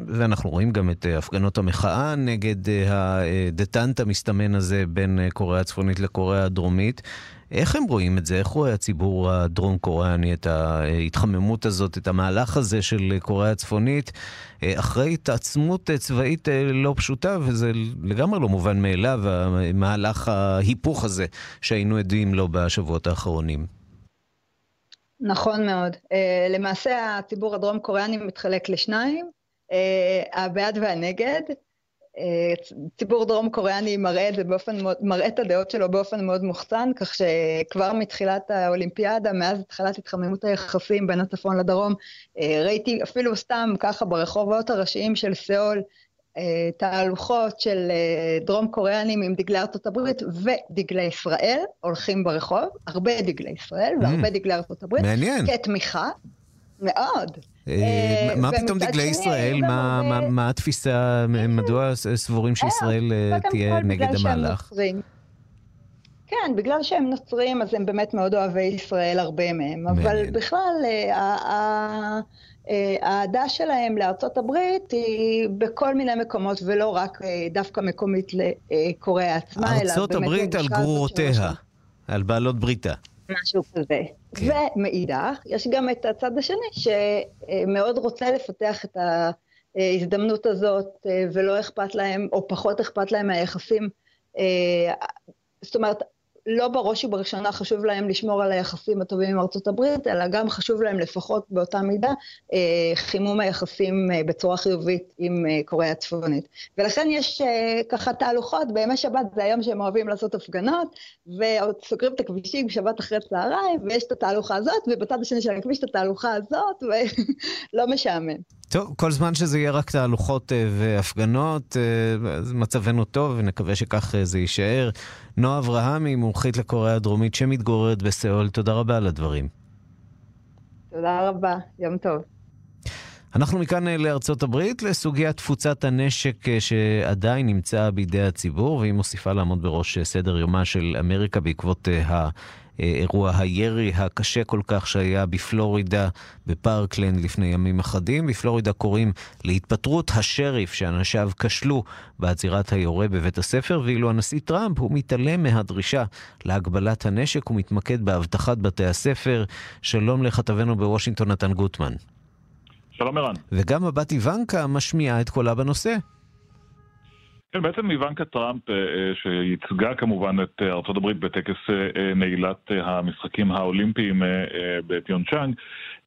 ואנחנו רואים גם את הפגנות המחאה נגד הדטנט המסתמן הזה בין קוריאה הצפונית לקוריאה הדרומית. איך הם רואים את זה? איך רואה הציבור הדרום קוריאני את ההתחממות הזאת, את המהלך הזה של קוריאה הצפונית, אחרי התעצמות צבאית לא פשוטה, וזה לגמרי לא מובן מאליו, המהלך ההיפוך הזה שהיינו עדים לו בשבועות האחרונים. נכון מאוד. למעשה הציבור הדרום קוריאני מתחלק לשניים, הבעד והנגד. ציבור דרום קוריאני מראה את זה באופן מאוד, מראה את הדעות שלו באופן מאוד מוחצן, כך שכבר מתחילת האולימפיאדה, מאז התחלת התחממות היחסים בין הצפון לדרום, ראיתי אפילו סתם ככה ברחובות הראשיים של סאול, תהלוכות של דרום קוריאנים עם דגלי ארצות הברית ודגלי ישראל הולכים ברחוב, הרבה דגלי ישראל והרבה דגלי ארצות הברית. מעניין. כתמיכה, מאוד. אה, מה פתאום דגלי ישראל? מה התפיסה, מדוע סבורים שישראל אה, תהיה נגד המהלך? כן, בגלל שהם נוצרים, אז הם באמת מאוד אוהבי ישראל, הרבה מהם. אבל בכלל, אה, האהדה שלהם לארצות הברית היא בכל מיני מקומות, ולא רק דווקא מקומית לקוריאה עצמה, אלא באמת... ארצות הברית על גרורותיה, על בעלות בריתה. משהו כזה. כן. ומאידך, יש גם את הצד השני, שמאוד רוצה לפתח את ההזדמנות הזאת, ולא אכפת להם, או פחות אכפת להם מהיחסים. זאת אומרת, לא בראש ובראשונה חשוב להם לשמור על היחסים הטובים עם ארצות הברית, אלא גם חשוב להם לפחות באותה מידה אה, חימום היחסים אה, בצורה חיובית עם אה, קוריאה הצפונית. ולכן יש ככה תהלוכות, בימי שבת זה היום שהם אוהבים לעשות הפגנות, וסוגרים את הכבישים שבת אחרי צהריים, ויש את התהלוכה הזאת, ובצד השני של הכביש את התהלוכה הזאת, ולא משעמם. טוב, כל זמן שזה יהיה רק תהלוכות והפגנות, מצבנו טוב, ונקווה שכך זה יישאר. נועה אברהמי, מומחית לקוריאה הדרומית שמתגוררת בסיאול, תודה רבה על הדברים. תודה רבה, יום טוב. אנחנו מכאן אה, לארצות הברית, לסוגיית תפוצת הנשק אה, שעדיין נמצאה בידי הציבור, והיא מוסיפה לעמוד בראש אה, סדר יומה של אמריקה בעקבות ה... אירוע הירי הקשה כל כך שהיה בפלורידה, בפארקלנד לפני ימים אחדים. בפלורידה קוראים להתפטרות השריף שאנשיו כשלו בעצירת היורה בבית הספר, ואילו הנשיא טראמפ הוא מתעלם מהדרישה להגבלת הנשק ומתמקד באבטחת בתי הספר. שלום לכתבנו בוושינגטון נתן גוטמן. שלום ערן. וגם הבת איוונקה משמיעה את קולה בנושא. כן, בעצם איוונקה טראמפ, אה, אה, שייצגה כמובן את אה, ארה"ב בטקס נעילת המשחקים האולימפיים בפיונגצ'אנג, היא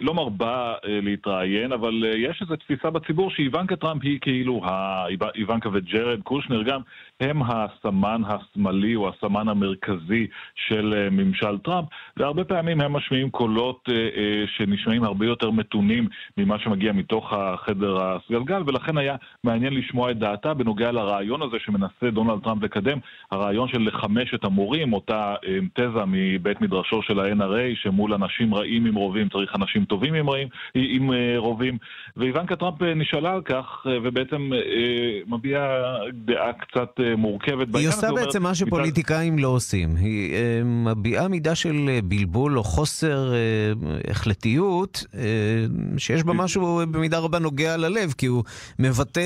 לא מרבה להתראיין, אבל יש איזו תפיסה בציבור שאיוונקה טראמפ היא כאילו, איוונקה וג'רד קושנר גם, הם הסמן השמאלי או הסמן המרכזי של אה, ממשל טראמפ, והרבה פעמים הם משמיעים קולות אה, אה, שנשמעים הרבה יותר מתונים ממה שמגיע מתוך החדר הסגלגל, ולכן היה מעניין לשמוע את דעתה בנוגע לרעיון הזה שמנסה דונלד טראמפ לקדם, הרעיון של לחמש את המורים, אותה תזה מבית מדרשו של ה-NRA, שמול אנשים רעים עם רובים צריך אנשים טובים עם, רעים, עם רובים, ואיוונקה טראמפ נשאלה על כך, ובעצם מביעה דעה קצת מורכבת בעניין. היא עושה בעצם מה שפוליטיקאים לא עושים. היא אה, מביעה מידה של אה, בלבול או חוסר אה, החלטיות, שיש בה משהו במידה רבה נוגע ללב, כי הוא מבטא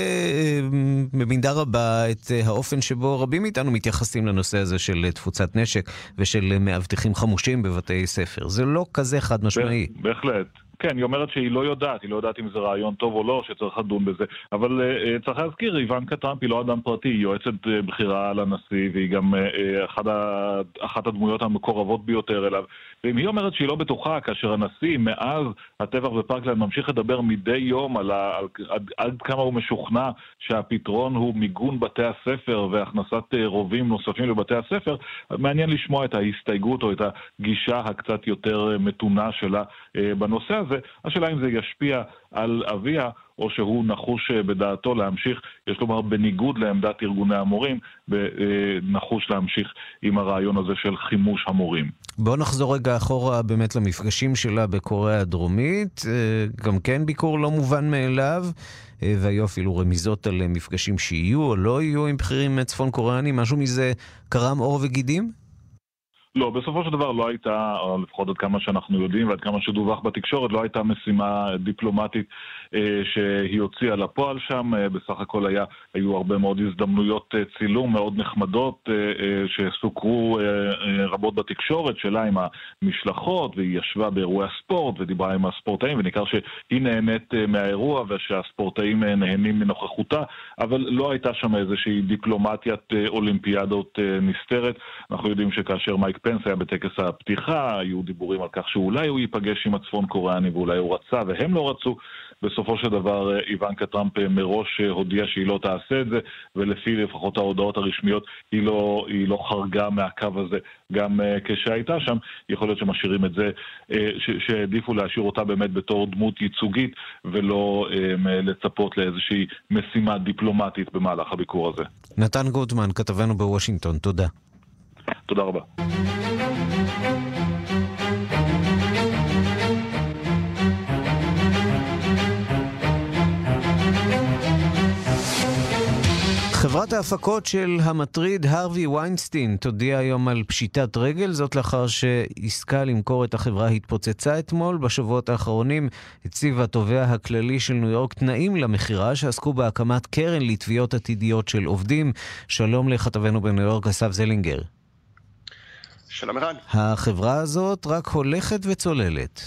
במידה רבה את האופן שבו רבים מאיתנו מתייחסים לנושא הזה של תפוצת נשק ושל מאבטחים חמושים בבתי ספר. זה לא כזה חד משמעי. בהחלט. כן, היא אומרת שהיא לא יודעת, היא לא יודעת אם זה רעיון טוב או לא, שצריך לדון בזה. אבל uh, צריך להזכיר, איוונקה טראמפ היא לא אדם פרטי, היא יועצת uh, בכירה לנשיא, והיא גם uh, אחת, ה, אחת הדמויות המקורבות ביותר אליו. ואם היא אומרת שהיא לא בטוחה, כאשר הנשיא מאז הטבח בפרקלנד ממשיך לדבר מדי יום על, ה, על עד, עד כמה הוא משוכנע שהפתרון הוא מיגון בתי הספר והכנסת רובים נוספים לבתי הספר, מעניין לשמוע את ההסתייגות או את הגישה הקצת יותר מתונה שלה בנושא הזה. הזה. השאלה אם זה ישפיע על אביה, או שהוא נחוש אה, בדעתו להמשיך, יש לומר בניגוד לעמדת ארגוני המורים, אה, נחוש להמשיך עם הרעיון הזה של חימוש המורים. בואו נחזור רגע אחורה באמת למפגשים שלה בקוריאה הדרומית, אה, גם כן ביקור לא מובן מאליו. והיו אפילו רמיזות על מפגשים שיהיו או לא יהיו עם בכירים צפון קוריאנים, משהו מזה קרם עור וגידים? לא, בסופו של דבר לא הייתה, או לפחות עד כמה שאנחנו יודעים ועד כמה שדווח בתקשורת, לא הייתה משימה דיפלומטית אה, שהיא הוציאה לפועל שם. אה, בסך הכל היה, היו הרבה מאוד הזדמנויות אה, צילום מאוד נחמדות אה, אה, שסוקרו אה, אה, רבות בתקשורת, שלה עם המשלחות, והיא ישבה באירועי הספורט ודיברה עם הספורטאים, וניכר שהיא נהנית אה, מהאירוע ושהספורטאים אה, נהנים מנוכחותה, אבל לא הייתה שם איזושהי דיפלומטיית אה, אולימפיאדות אה, נסתרת. אנחנו יודעים שכאשר מייק פנס היה בטקס הפתיחה, היו דיבורים על כך שאולי הוא ייפגש עם הצפון קוריאני ואולי הוא רצה והם לא רצו. בסופו של דבר אה, איוונקה טראמפ אה, מראש אה, הודיעה שהיא לא תעשה את זה, ולפי לפחות ההודעות הרשמיות היא לא, היא לא חרגה מהקו הזה גם כשהייתה שם. יכול להיות שמשאירים את זה, שהעדיפו להשאיר אותה באמת בתור דמות ייצוגית, ולא לצפות לאיזושהי משימה דיפלומטית במהלך הביקור הזה. נתן גוטמן, כתבנו בוושינגטון, תודה. תודה רבה. חברת ההפקות של המטריד הרווי ויינסטין תודיע היום על פשיטת רגל, זאת לאחר שעסקה למכור את החברה התפוצצה אתמול. בשבועות האחרונים הציב התובע הכללי של ניו יורק תנאים למכירה שעסקו בהקמת קרן לתביעות עתידיות של עובדים. שלום לכתבנו בניו יורק, אסף זלינגר. שלום ערן. החברה הזאת רק הולכת וצוללת.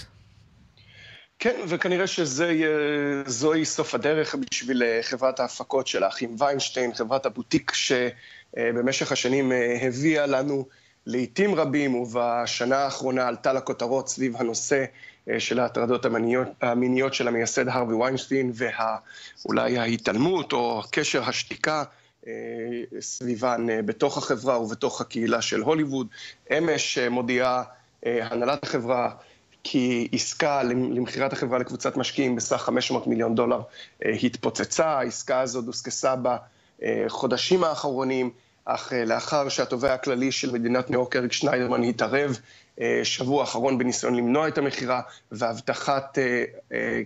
כן, וכנראה שזוהי סוף הדרך בשביל אה, חברת ההפקות של האחים ויינשטיין, חברת הבוטיק שבמשך השנים אה, הביאה לנו לעיתים רבים, ובשנה האחרונה עלתה לכותרות סביב הנושא אה, של ההטרדות המיניות, המיניות של המייסד הרווי ויינשטיין, ואולי ההתעלמות או קשר השתיקה סביבן בתוך החברה ובתוך הקהילה של הוליווד. אמש מודיעה הנהלת החברה כי עסקה למכירת החברה לקבוצת משקיעים בסך 500 מיליון דולר אה, התפוצצה. העסקה הזאת דוסקסה בחודשים האחרונים, אך אה, לאחר שהתובע הכללי של מדינת ניו יורק, אריק שניידרמן, התערב אה, שבוע האחרון בניסיון למנוע את המכירה והבטחת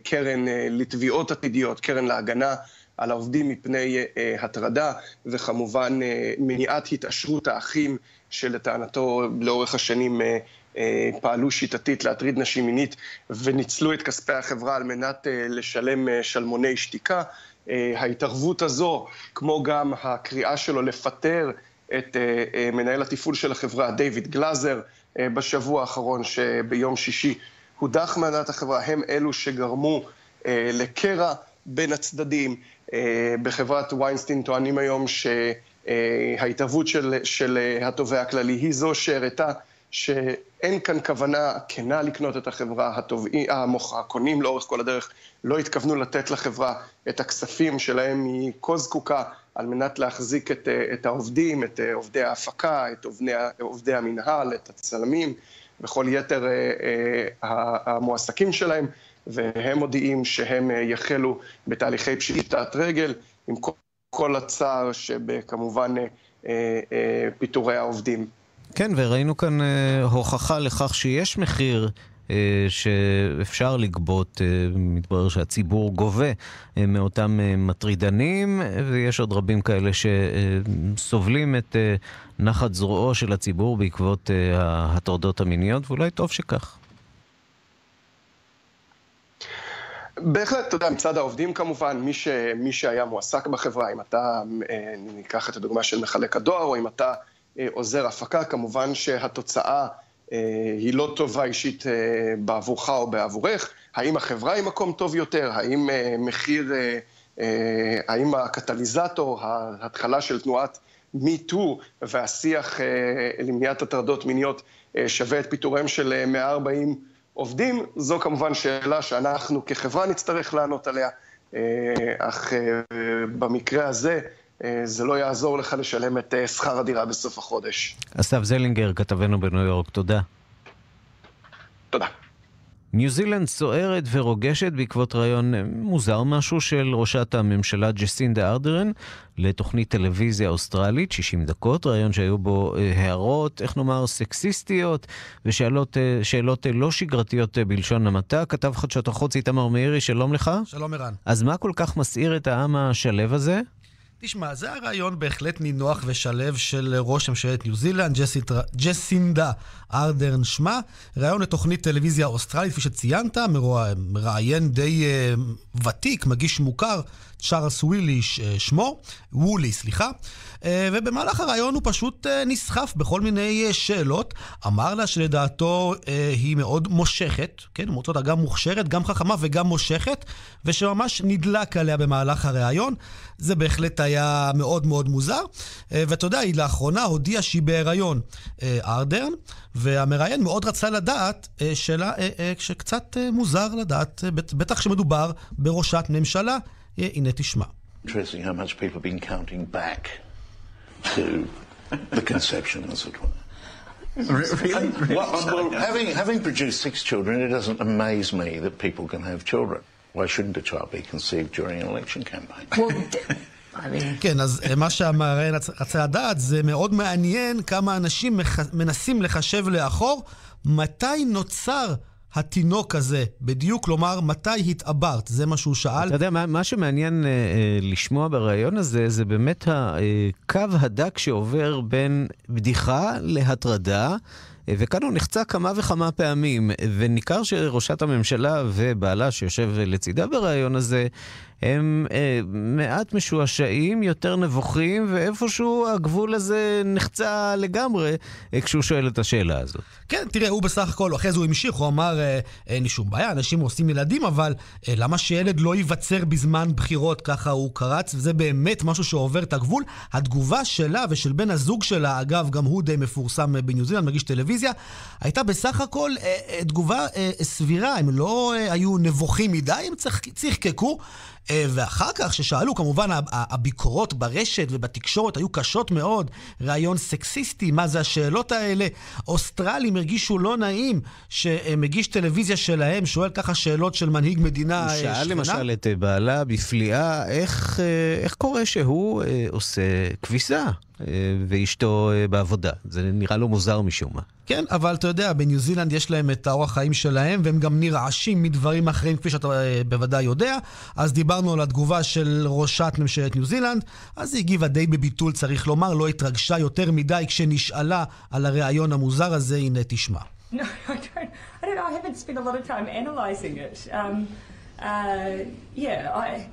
קרן לתביעות עתידיות, קרן להגנה על העובדים מפני הטרדה, וכמובן מניעת התעשרות האחים שלטענתו לאורך השנים אה, פעלו שיטתית להטריד נשים מינית וניצלו את כספי החברה על מנת אה, לשלם אה, שלמוני שתיקה. ההתערבות הזו, כמו גם הקריאה שלו לפטר את מנהל התפעול של החברה, דיוויד גלאזר, בשבוע האחרון, שביום שישי הודח מהנהלת החברה, הם אלו שגרמו לקרע בין הצדדים. בחברת ויינסטין טוענים היום שההתערבות של, של התובע הכללי היא זו שהראתה שאין כאן כוונה כנה לקנות את החברה, התובעים, הקונים לאורך כל הדרך לא התכוונו לתת לחברה את הכספים שלהם היא כה זקוקה על מנת להחזיק את, את העובדים, את עובדי ההפקה, את עובדי, עובדי המינהל, את הצלמים וכל יתר אה, אה, המועסקים שלהם, והם מודיעים שהם יחלו בתהליכי פשיטת רגל, עם כל, הצער שבכמובן אה, פיטורי העובדים. כן, וראינו כאן אה, הוכחה לכך שיש מחיר אה, שאפשר לגבות, אה, מתברר שהציבור גובה אה, מאותם אה, מטרידנים, ויש עוד רבים כאלה שסובלים את אה, נחת זרועו של הציבור בעקבות אה, ההטרדות המיניות, ואולי טוב שכך. בהחלט, אתה יודע, מצד העובדים כמובן, מי, ש, מי שהיה מועסק בחברה, אם אתה, אה, ניקח את הדוגמה של מחלק הדואר, או אם אתה אה, עוזר הפקה, כמובן שהתוצאה אה, היא לא טובה אישית בעבורך או בעבורך. האם החברה היא מקום טוב יותר? האם מחיר, האם הקטליזטור, ההתחלה של תנועת MeToo והשיח למניעת הטרדות מיניות שווה את פיטוריהם של 140 עובדים? זו כמובן שאלה שאנחנו כחברה נצטרך לענות עליה. אך במקרה הזה, אה, זה לא יעזור לך לשלם את אה, שכר הדירה בסוף החודש. אסף זלינגר, כתבנו בניו יורק, תודה. תודה. ניו זילנד סוערת ורוגשת בעקבות רעיון אה, מוזר משהו של ראשת הממשלה ג'סינדה ארדרן לתוכנית טלוויזיה אוסטרלית, 60 דקות, רעיון שהיו בו הערות, איך נאמר, סקסיסטיות ושאלות לא שגרתיות בלשון המעטה. כתב חדשות החוץ איתמר מאירי, שלום לך. שלום ערן. אז מה כל כך מסעיר את העם השלב הזה? תשמע, זה הריאיון בהחלט נינוח ושלו של ראש ממשלת ניו זילנד, ג'סינדה ארדרן שמה. ריאיון לתוכנית טלוויזיה אוסטרלית, כפי שציינת, מראיין די אה, ותיק, מגיש מוכר, צ'ארלס ווילי שמו, וולי, סליחה. אה, ובמהלך הראיון הוא פשוט אה, נסחף בכל מיני אה, שאלות. אמר לה שלדעתו היא מאוד מושכת, כן, הוא מוצא אותה גם מוכשרת, גם חכמה וגם מושכת, ושממש נדלק עליה במהלך הראיון. זה בהחלט היה מאוד מאוד מוזר. ואתה יודע, היא לאחרונה הודיעה שהיא בהיריון ארדרן, והמראיין מאוד רצה לדעת שאלה שקצת מוזר לדעת, בטח כשמדובר בראשת ממשלה. הנה תשמע. כן, אז אה, מה שהמראיין רצה לדעת, זה מאוד מעניין כמה אנשים מנסים לחשב לאחור מתי נוצר התינוק הזה בדיוק, כלומר, מתי התעברת? זה מה שהוא שאל. אתה יודע, מה, מה שמעניין אה, אה, לשמוע בריאיון הזה, זה באמת הקו הדק שעובר בין בדיחה להטרדה. אה, וכאן הוא נחצה כמה וכמה פעמים, וניכר שראשת הממשלה ובעלה שיושב לצידה בריאיון הזה, הם אה, מעט משועשעים, יותר נבוכים, ואיפשהו הגבול הזה נחצה לגמרי אה, כשהוא שואל את השאלה הזאת. כן, תראה, הוא בסך הכל, אחרי זה הוא המשיך, הוא אמר, אה, אין לי שום בעיה, אנשים עושים ילדים, אבל אה, למה שילד לא ייווצר בזמן בחירות, ככה הוא קרץ, וזה באמת משהו שעובר את הגבול. התגובה שלה ושל בן הזוג שלה, אגב, גם הוא די מפורסם אה, בניו זילנד, מגיש טלוויזיה, הייתה בסך הכל אה, אה, תגובה אה, סבירה, הם לא אה, היו נבוכים מדי, הם צחקקו. אה, ואחר כך, ששאלו, כמובן, הביקורות ברשת ובתקשורת היו קשות מאוד. ראיון סקסיסטי, מה זה השאלות האלה? אוסטרלים הרגישו לא נעים שמגיש טלוויזיה שלהם שואל ככה שאלות של מנהיג מדינה אה, שכנה. הוא שאל למשל את בעלה בפליאה, איך, אה, איך קורה שהוא עושה כביסה? ואשתו בעבודה. זה נראה לו מוזר משום מה. כן, אבל אתה יודע, בניו זילנד יש להם את האורח חיים שלהם, והם גם נרעשים מדברים אחרים, כפי שאתה אה, בוודאי יודע. אז דיברנו על התגובה של ראשת ממשלת ניו זילנד, אז היא הגיבה די בביטול, צריך לומר, לא התרגשה יותר מדי כשנשאלה על הריאיון המוזר הזה, הנה תשמע. No, I don't, I don't know, I haven't spent a lot of time analyzing it. Um, uh, yeah, I,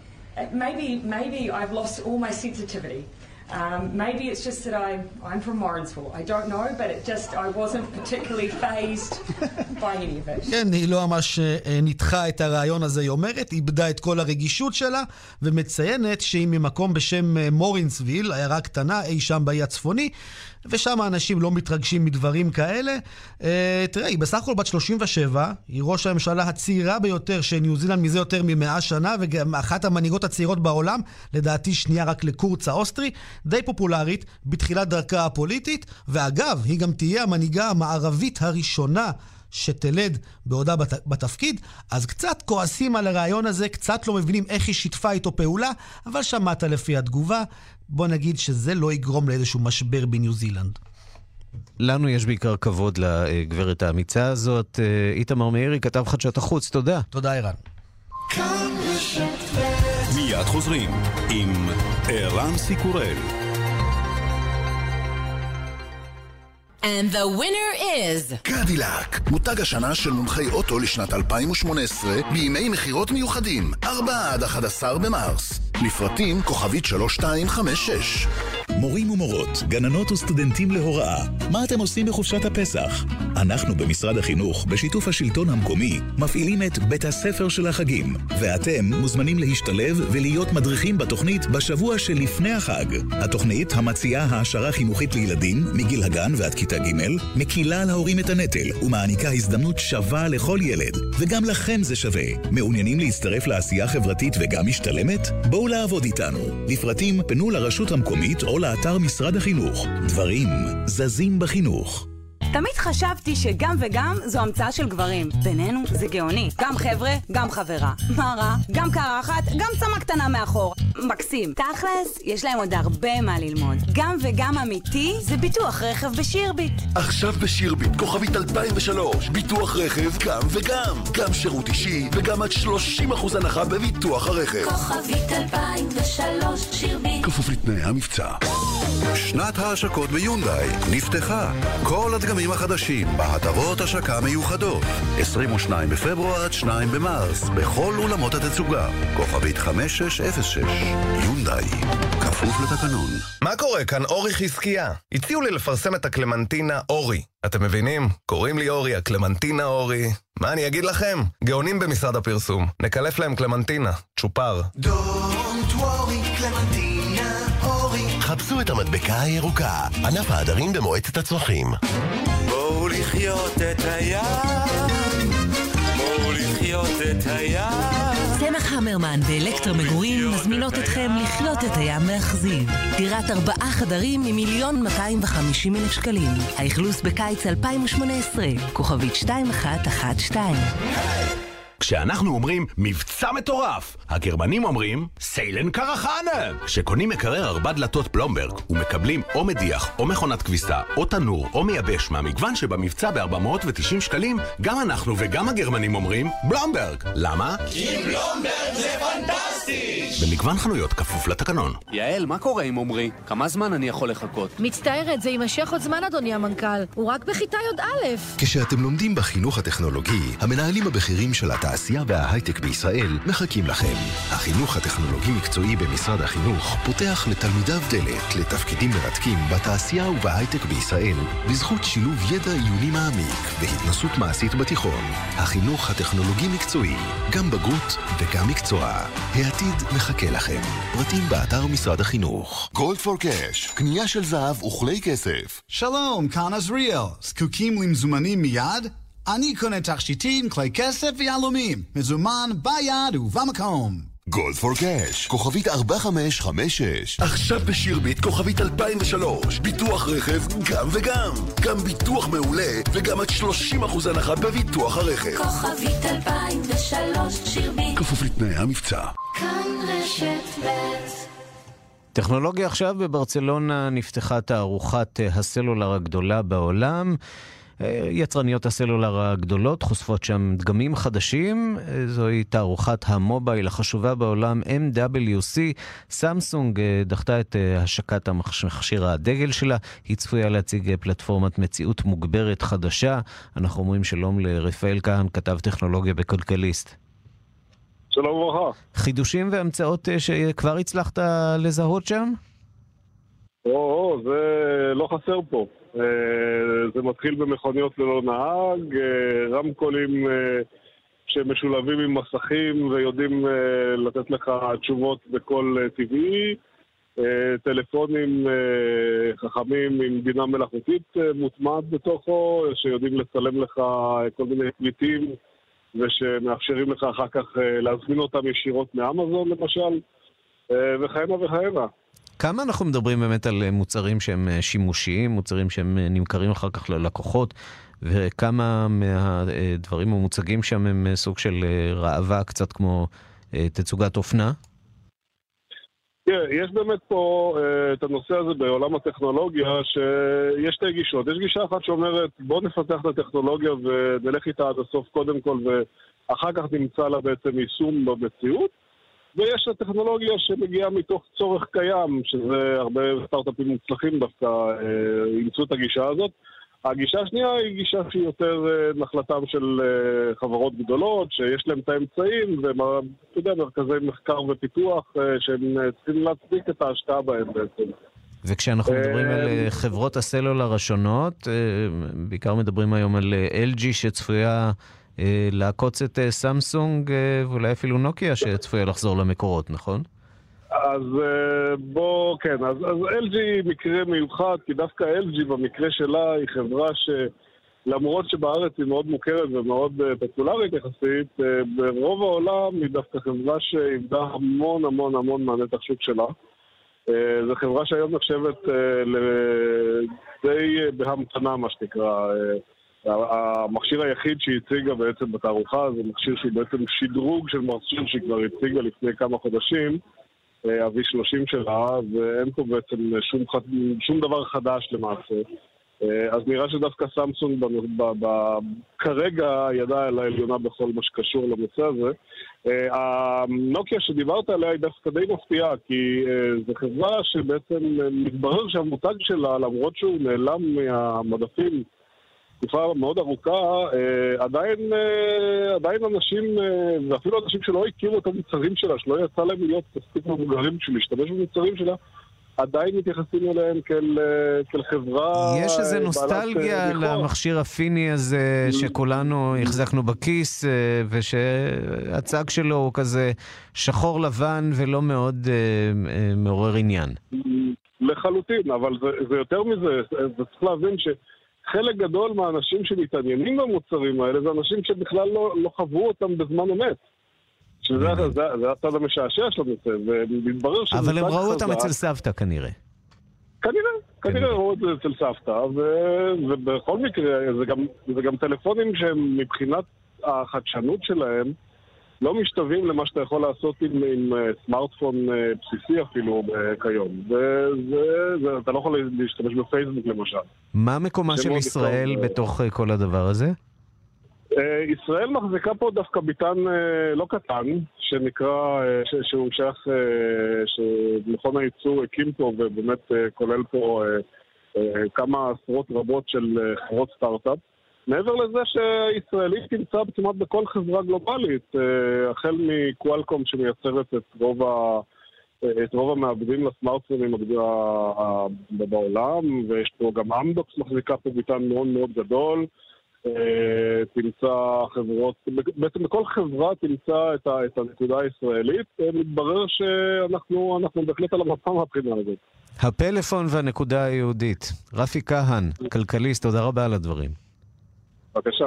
maybe, maybe I've lost all my sensitivity. Um, maybe it's just that I, I'm from Morrinsville. I don't know, but it just, I wasn't particularly phased by any of it. כן, היא לא ממש ניתחה את הריאיון הזה, היא אומרת, איבדה את כל הרגישות שלה, ומציינת שהיא ממקום בשם מורינסוויל, עיירה קטנה אי שם באי הצפוני, ושם האנשים לא מתרגשים מדברים כאלה. אה, תראה, היא בסך הכל בת 37, היא ראש הממשלה הצעירה ביותר של ניו זילנד מזה יותר מ-100 שנה, וגם אחת המנהיגות הצעירות בעולם, לדעתי שנייה רק לקורץ האוסטרי, די פופולרית בתחילת דרכה הפוליטית, ואגב, היא גם תהיה המנהיגה המערבית הראשונה. שתלד בעודה בת, בתפקיד, אז קצת כועסים על הרעיון הזה, קצת לא מבינים איך היא שיתפה איתו פעולה, אבל שמעת לפי התגובה, בוא נגיד שזה לא יגרום לאיזשהו משבר בניו זילנד. לנו יש בעיקר כבוד לגברת האמיצה הזאת. אה, איתמר מאירי, כתב חדשות החוץ, תודה. תודה, ערן. מיד חוזרים עם ערן סיקורל. And the winner is... קדילק, מותג השנה של מומחי אוטו לשנת 2018 בימי מכירות מיוחדים, 4 עד 11 במרס. לפרטים כוכבית 3256 מורים ומורות, גננות וסטודנטים להוראה, מה אתם עושים בחופשת הפסח? אנחנו במשרד החינוך, בשיתוף השלטון המקומי, מפעילים את בית הספר של החגים, ואתם מוזמנים להשתלב ולהיות מדריכים בתוכנית בשבוע שלפני החג. התוכנית, המציעה העשרה חינוכית לילדים מגיל הגן ועד כיתה ג', מקילה על ההורים את הנטל ומעניקה הזדמנות שווה לכל ילד, וגם לכם זה שווה. מעוניינים להצטרף לעשייה חברתית וגם משתלמת? בואו לעבוד איתנו. לפרטים פנו לרשות המקומית או לאתר משרד החינוך. דברים זזים בחינוך. תמיד חשבתי שגם וגם זו המצאה של גברים. בינינו זה גאוני. גם חבר'ה, גם חברה. מה רע? גם קרחת, גם צמה קטנה מאחור. מקסים. תכלס, יש להם עוד הרבה מה ללמוד. גם וגם אמיתי זה ביטוח רכב בשירביט. עכשיו בשירביט, כוכבית 2003, ביטוח רכב גם וגם. גם שירות אישי וגם עד 30% הנחה בביטוח הרכב. כוכבית 2003, שירביט. כפוף לתנאי המבצע. שנת ההשקות ביונדאי נפתחה. כל הדגמים המוצרים החדשים בהטבות השקה מיוחדות. 22 בפברואר עד 2 במרס, בכל אולמות התצוגה. כוכבית 5606, יונדאי, כפוף לתקנון. מה קורה כאן? אורי חזקיה. הציעו לי לפרסם את הקלמנטינה אורי. אתם מבינים? קוראים לי אורי, הקלמנטינה אורי. מה אני אגיד לכם? גאונים במשרד הפרסום. נקלף להם קלמנטינה, צ'ופר. Don't worry, קלמנטינה. חפשו את המדבקה הירוקה, ענף העדרים במועצת הצמחים. בואו לחיות את הים, בואו לחיות את הים. צמח המרמן ואלקטרה מגורים מזמינות אתכם לחיות את הים מאכזיב. דירת ארבעה חדרים ממיליון 250 אלף שקלים. האכלוס בקיץ 2018, כוכבית 2112. כשאנחנו אומרים מבצע מטורף, הגרמנים אומרים סיילן קרחנה. כשקונים מקרר ארבע דלתות פלומברג ומקבלים או מדיח או מכונת כביסה או תנור או מייבש מהמגוון שבמבצע ב-490 שקלים, גם אנחנו וגם הגרמנים אומרים בלומברג. למה? כי בלומברג זה פנטסטי! במגוון חנויות כפוף לתקנון. יעל, מה קורה עם עמרי? כמה זמן אני יכול לחכות? מצטערת, זה יימשך עוד זמן, אדוני המנכ"ל. הוא רק בכיתה י"א. כשאתם לומדים בחינוך הטכנולוגי, המנהלים הבכירים של התעשייה וההייטק בישראל מחכים לכם. החינוך הטכנולוגי-מקצועי במשרד החינוך פותח לתלמידיו דלת לתפקידים מרתקים בתעשייה ובהייטק בישראל, בזכות שילוב ידע עיוני מעמיק והתנסות מעשית בתיכון. החינוך הטכנולוגי-מקצועי, גם בגרות וגם מקצוע. העתיד מחכה לכם. פרטים באתר משרד החינוך. גולד פור קאש, קנייה של זהב וכלי כסף. שלום, כאן עזריאל. זקוקים למזומנים מיד? אני קונה תכשיטים, כלי כסף ויהלומים. מזומן ביד ובמקום. גולד פור קאש, כוכבית 4556. עכשיו בשירביט כוכבית 2003, ביטוח רכב גם וגם. גם ביטוח מעולה וגם עד 30% הנחה בביטוח הרכב. כוכבית 2003, שירביט. כפוף לתנאי המבצע. כאן רשת ב' טכנולוגיה עכשיו בברצלונה נפתחה תערוכת אה, הסלולר הגדולה בעולם. אה, יצרניות הסלולר הגדולות חושפות שם דגמים חדשים. אה, זוהי תערוכת המובייל החשובה בעולם, MWC. סמסונג אה, דחתה את השקת המכשיר הדגל שלה. היא צפויה להציג פלטפורמת מציאות מוגברת חדשה. אנחנו אומרים שלום לרפאל כהן, כתב טכנולוגיה בכלכליסט. שלום וברכה. חידושים והמצאות שכבר הצלחת לזהות שם? או, זה לא חסר פה. אה, זה מתחיל במכוניות ללא נהג, אה, רמקולים אה, שמשולבים עם מסכים ויודעים לתת לך תשובות בקול טבעי, טלפונים חכמים עם בינה מלאכותית מוטמעת בתוכו, שיודעים לצלם לך כל מיני פליטים ושמאפשרים לך אחר כך להזמין אותם ישירות מאמזון למשל, וכהנה וכהנה. כמה אנחנו מדברים באמת על מוצרים שהם אה, שימושיים, מוצרים שהם אה, נמכרים אחר כך ללקוחות, וכמה מהדברים המוצגים שם הם אה, סוג של ראווה, קצת כמו תצוגת אופנה? יש באמת פה את הנושא הזה בעולם הטכנולוגיה, שיש שתי גישות. יש גישה אחת שאומרת, בוא נפתח את הטכנולוגיה ונלך איתה עד הסוף קודם כל, ואחר כך נמצא לה בעצם יישום במציאות. ויש הטכנולוגיה שמגיעה מתוך צורך קיים, שזה הרבה סטארט-אפים מוצלחים דווקא אה, אימצו את הגישה הזאת. הגישה השנייה היא גישה שהיא יותר אה, נחלתם של אה, חברות גדולות, שיש להן את האמצעים, ואתה יודע, מרכזי מחקר ופיתוח שהם צריכים להצדיק את ההשקעה בהם בעצם. וכשאנחנו מדברים על חברות הסלולר השונות, בעיקר מדברים היום על LG שצפויה לעקוץ את אה, סמסונג אה, ואולי אפילו נוקיה שצפויה לחזור למקורות, נכון? אז בוא, כן, אז, אז LG היא מקרה מיוחד, כי דווקא LG במקרה שלה היא חברה שלמרות שבארץ היא מאוד מוכרת ומאוד פופולרית יחסית, ברוב העולם היא דווקא חברה שאיבדה המון המון המון מהנתח שוק שלה. זו חברה שהיום נחשבת די בהמתנה, מה שנקרא. המכשיר היחיד שהיא הציגה בעצם בתערוכה זה מכשיר שהוא בעצם שדרוג של מכשיר שהיא כבר הציגה לפני כמה חודשים, ה-V30 שלה, ואין פה בעצם שום, שום דבר חדש למעשה. אז נראה שדווקא סמסונג כרגע ידה על העליונה בכל מה שקשור לנושא הזה. הנוקיה שדיברת עליה היא דווקא די מפתיעה, כי זו חברה שבעצם מתברר שהמותג שלה, למרות שהוא נעלם מהמדפים תקופה מאוד ארוכה, עדיין, עדיין אנשים, ואפילו אנשים שלא הכירו את המוצרים שלה, שלא יצא להם להיות מספיק מבוגרים בשביל להשתמש במוצרים שלה, עדיין מתייחסים אליהם כאל, כאל חברה... יש איזה נוסטלגיה למכשיר הפיני הזה שכולנו החזקנו בכיס, ושהצג שלו הוא כזה שחור לבן ולא מאוד מעורר עניין. לחלוטין, אבל זה, זה יותר מזה, זה צריך להבין שחלק גדול מהאנשים שמתעניינים במוצרים האלה זה אנשים שבכלל לא, לא חוו אותם בזמן אמת. שזה זה, זה, זה הצד המשעשע של הנושא, ומתברר שזה אבל הם ראו אותם אצל סבתא כנראה. כנראה, כנראה ראו את זה אצל סבתא, ו, ובכל מקרה, זה גם, זה גם טלפונים שהם מבחינת החדשנות שלהם, לא משתווים למה שאתה יכול לעשות עם, עם סמארטפון בסיסי אפילו כיום. ואתה לא יכול להשתמש בפייסבוק למשל. מה מקומה של ישראל טוב, בתוך כל הדבר הזה? ישראל מחזיקה פה דווקא ביטן לא קטן, שנקרא, ש, שהוא שייך, שמכון הייצור הקים פה ובאמת כולל פה כמה עשרות רבות של חברות סטארט-אפ. מעבר לזה שישראלית תמצא כמעט בכל חברה גלובלית, החל מקוואלקום שמייצרת את רוב, ה, את רוב המעבדים לסמארטפונים בעולם, ויש פה גם אמדוקס מחזיקה פה ביטן מאוד מאוד גדול. תמצא חברות, בעצם בכל חברה תמצא את, ה, את הנקודה הישראלית, מתברר שאנחנו בהחלט על המפה מהבחינה הזאת. הפלאפון והנקודה היהודית. רפי כהן, כלכליסט, תודה רבה על הדברים. בבקשה.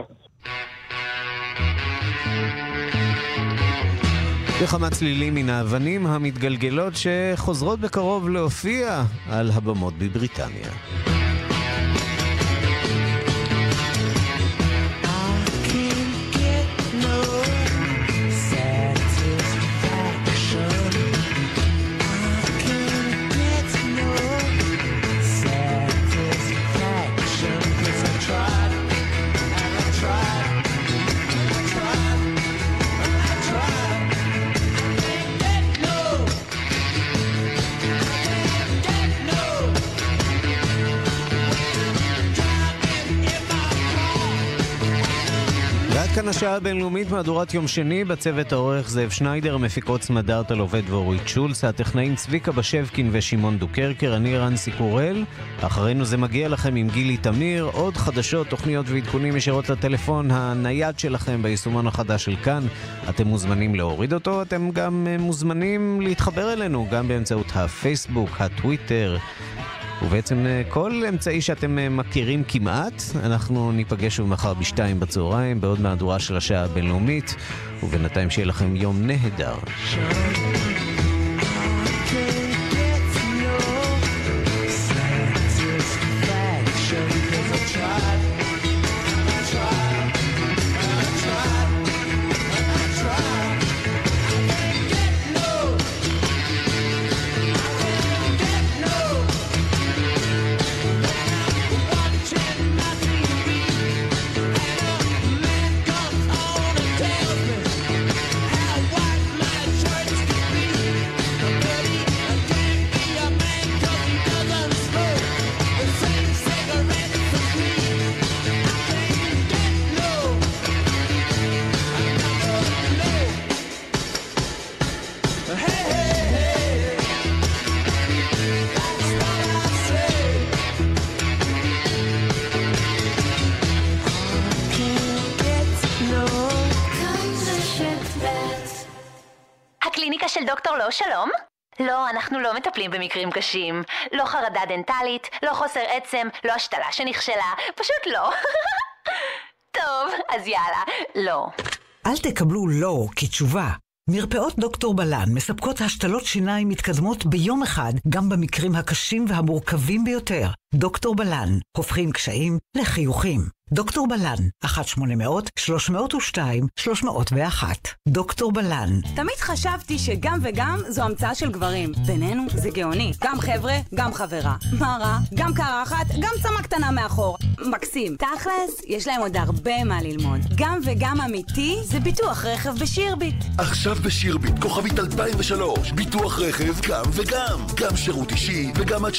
וכמה צלילים מן האבנים המתגלגלות שחוזרות בקרוב להופיע על הבמות בבריטניה. השעה הבינלאומית, מהדורת יום שני, בצוות העורך זאב שניידר, המפיקות סמדארטה עובד ואורית שולץ, הטכנאים צביקה בשבקין ושמעון דוקרקר, אני רנסי קורל. אחרינו זה מגיע לכם עם גילי תמיר, עוד חדשות, תוכניות ועדכונים ישירות לטלפון הנייד שלכם ביישומון החדש של כאן. אתם מוזמנים להוריד אותו, אתם גם מוזמנים להתחבר אלינו, גם באמצעות הפייסבוק, הטוויטר. ובעצם כל אמצעי שאתם מכירים כמעט, אנחנו ניפגש שוב מחר בשתיים בצהריים, בעוד מהדורה של השעה הבינלאומית, ובינתיים שיהיה לכם יום נהדר. לא שלום? לא, אנחנו לא מטפלים במקרים קשים. לא חרדה דנטלית, לא חוסר עצם, לא השתלה שנכשלה, פשוט לא. טוב, אז יאללה, לא. אל תקבלו לא כתשובה. מרפאות דוקטור בלן מספקות השתלות שיניים מתקדמות ביום אחד, גם במקרים הקשים והמורכבים ביותר. דוקטור בלן, הופכים קשיים לחיוכים. דוקטור בלן, 1-800-302-301. דוקטור בלן. תמיד חשבתי שגם וגם זו המצאה של גברים. בינינו זה גאוני. גם חבר'ה, גם חברה. מה רע? גם קרחת, גם צמה קטנה מאחור. מקסים. תכלס, יש להם עוד הרבה מה ללמוד. גם וגם אמיתי זה ביטוח רכב בשירביט. עכשיו בשירביט, כוכבית 2003. ביטוח רכב גם וגם. גם שירות אישי וגם עד 30%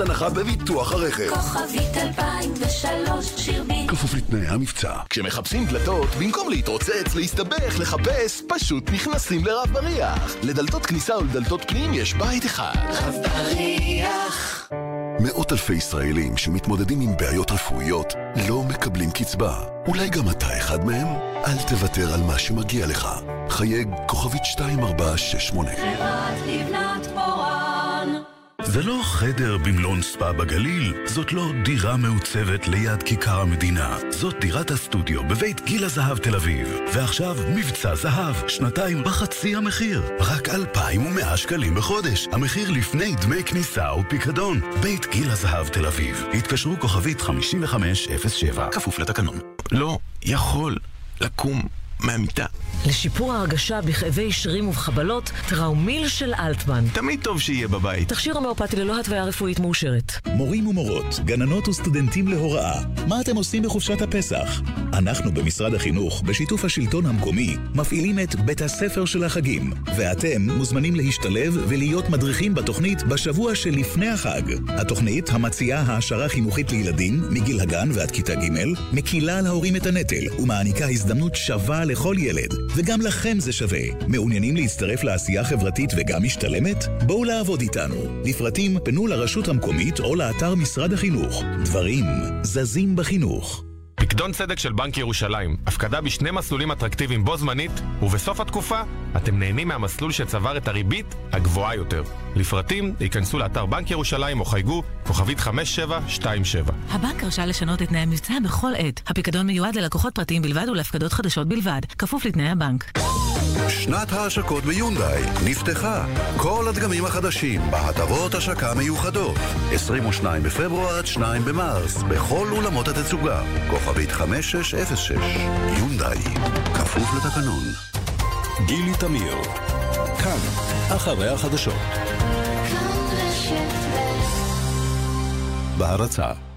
הנחה בביטוח הרכב. כוכבית 2003, שירביט. כפוף לתנאי המבצע. כשמחפשים דלתות, במקום להתרוצץ, להסתבך, לחפש, פשוט נכנסים לרב בריח. לדלתות כניסה ולדלתות פנים יש בית אחד. רב בריח. מאות אלפי ישראלים שמתמודדים עם בעיות רפואיות לא מקבלים קצבה. אולי גם אתה אחד מהם? אל תוותר על מה שמגיע לך. חייג כוכבית 2468. חברת לבנת פורן זה לא חדר במלון ספא בגליל, זאת לא דירה מעוצבת ליד כיכר המדינה. זאת דירת הסטודיו בבית גיל הזהב תל אביב. ועכשיו מבצע זהב, שנתיים בחצי המחיר. רק 2,100 שקלים בחודש. המחיר לפני דמי כניסה ופיקדון. בית גיל הזהב תל אביב. התקשרו כוכבית 5507. כפוף לתקנון. לא יכול לקום מהמיטה. לשיפור ההרגשה בכאבי שרירים ובחבלות, טראומיל של אלטמן. תמיד טוב שיהיה בבית. תכשיר הומאופתי ללא התוויה רפואית מאושרת. מורים ומורות, גננות וסטודנטים להוראה, מה אתם עושים בחופשת הפסח? אנחנו במשרד החינוך, בשיתוף השלטון המקומי, מפעילים את בית הספר של החגים, ואתם מוזמנים להשתלב ולהיות מדריכים בתוכנית בשבוע שלפני החג. התוכנית, המציעה העשרה חינוכית לילדים מגיל הגן ועד כיתה ג', מקילה על ההורים את הנטל ומעניקה הזדמנות שווה לכל ילד, וגם לכם זה שווה. מעוניינים להצטרף לעשייה חברתית וגם משתלמת? בואו לעבוד איתנו. לפרטים פנו לרשות המקומית או לאתר משרד החינוך. דברים זזים בחינוך. פקדון צדק של בנק ירושלים, הפקדה בשני מסלולים אטרקטיביים בו זמנית, ובסוף התקופה אתם נהנים מהמסלול שצבר את הריבית הגבוהה יותר. לפרטים, ייכנסו לאתר בנק ירושלים או חייגו כוכבית 5727. הבנק רשאי לשנות את תנאי המבצע בכל עת. הפיקדון מיועד ללקוחות פרטיים בלבד ולהפקדות חדשות בלבד, כפוף לתנאי הבנק. שנת ההשקות ביונדאי נפתחה. כל הדגמים החדשים בהטבות השקה מיוחדות. 22 בפברואר עד 2 במרס, בכל אולמות התצוגה. כוכבית 5606. יונדאי, כפוף לתקנון. גילי תמיר, כאן, אחרי החדשות. בהרצה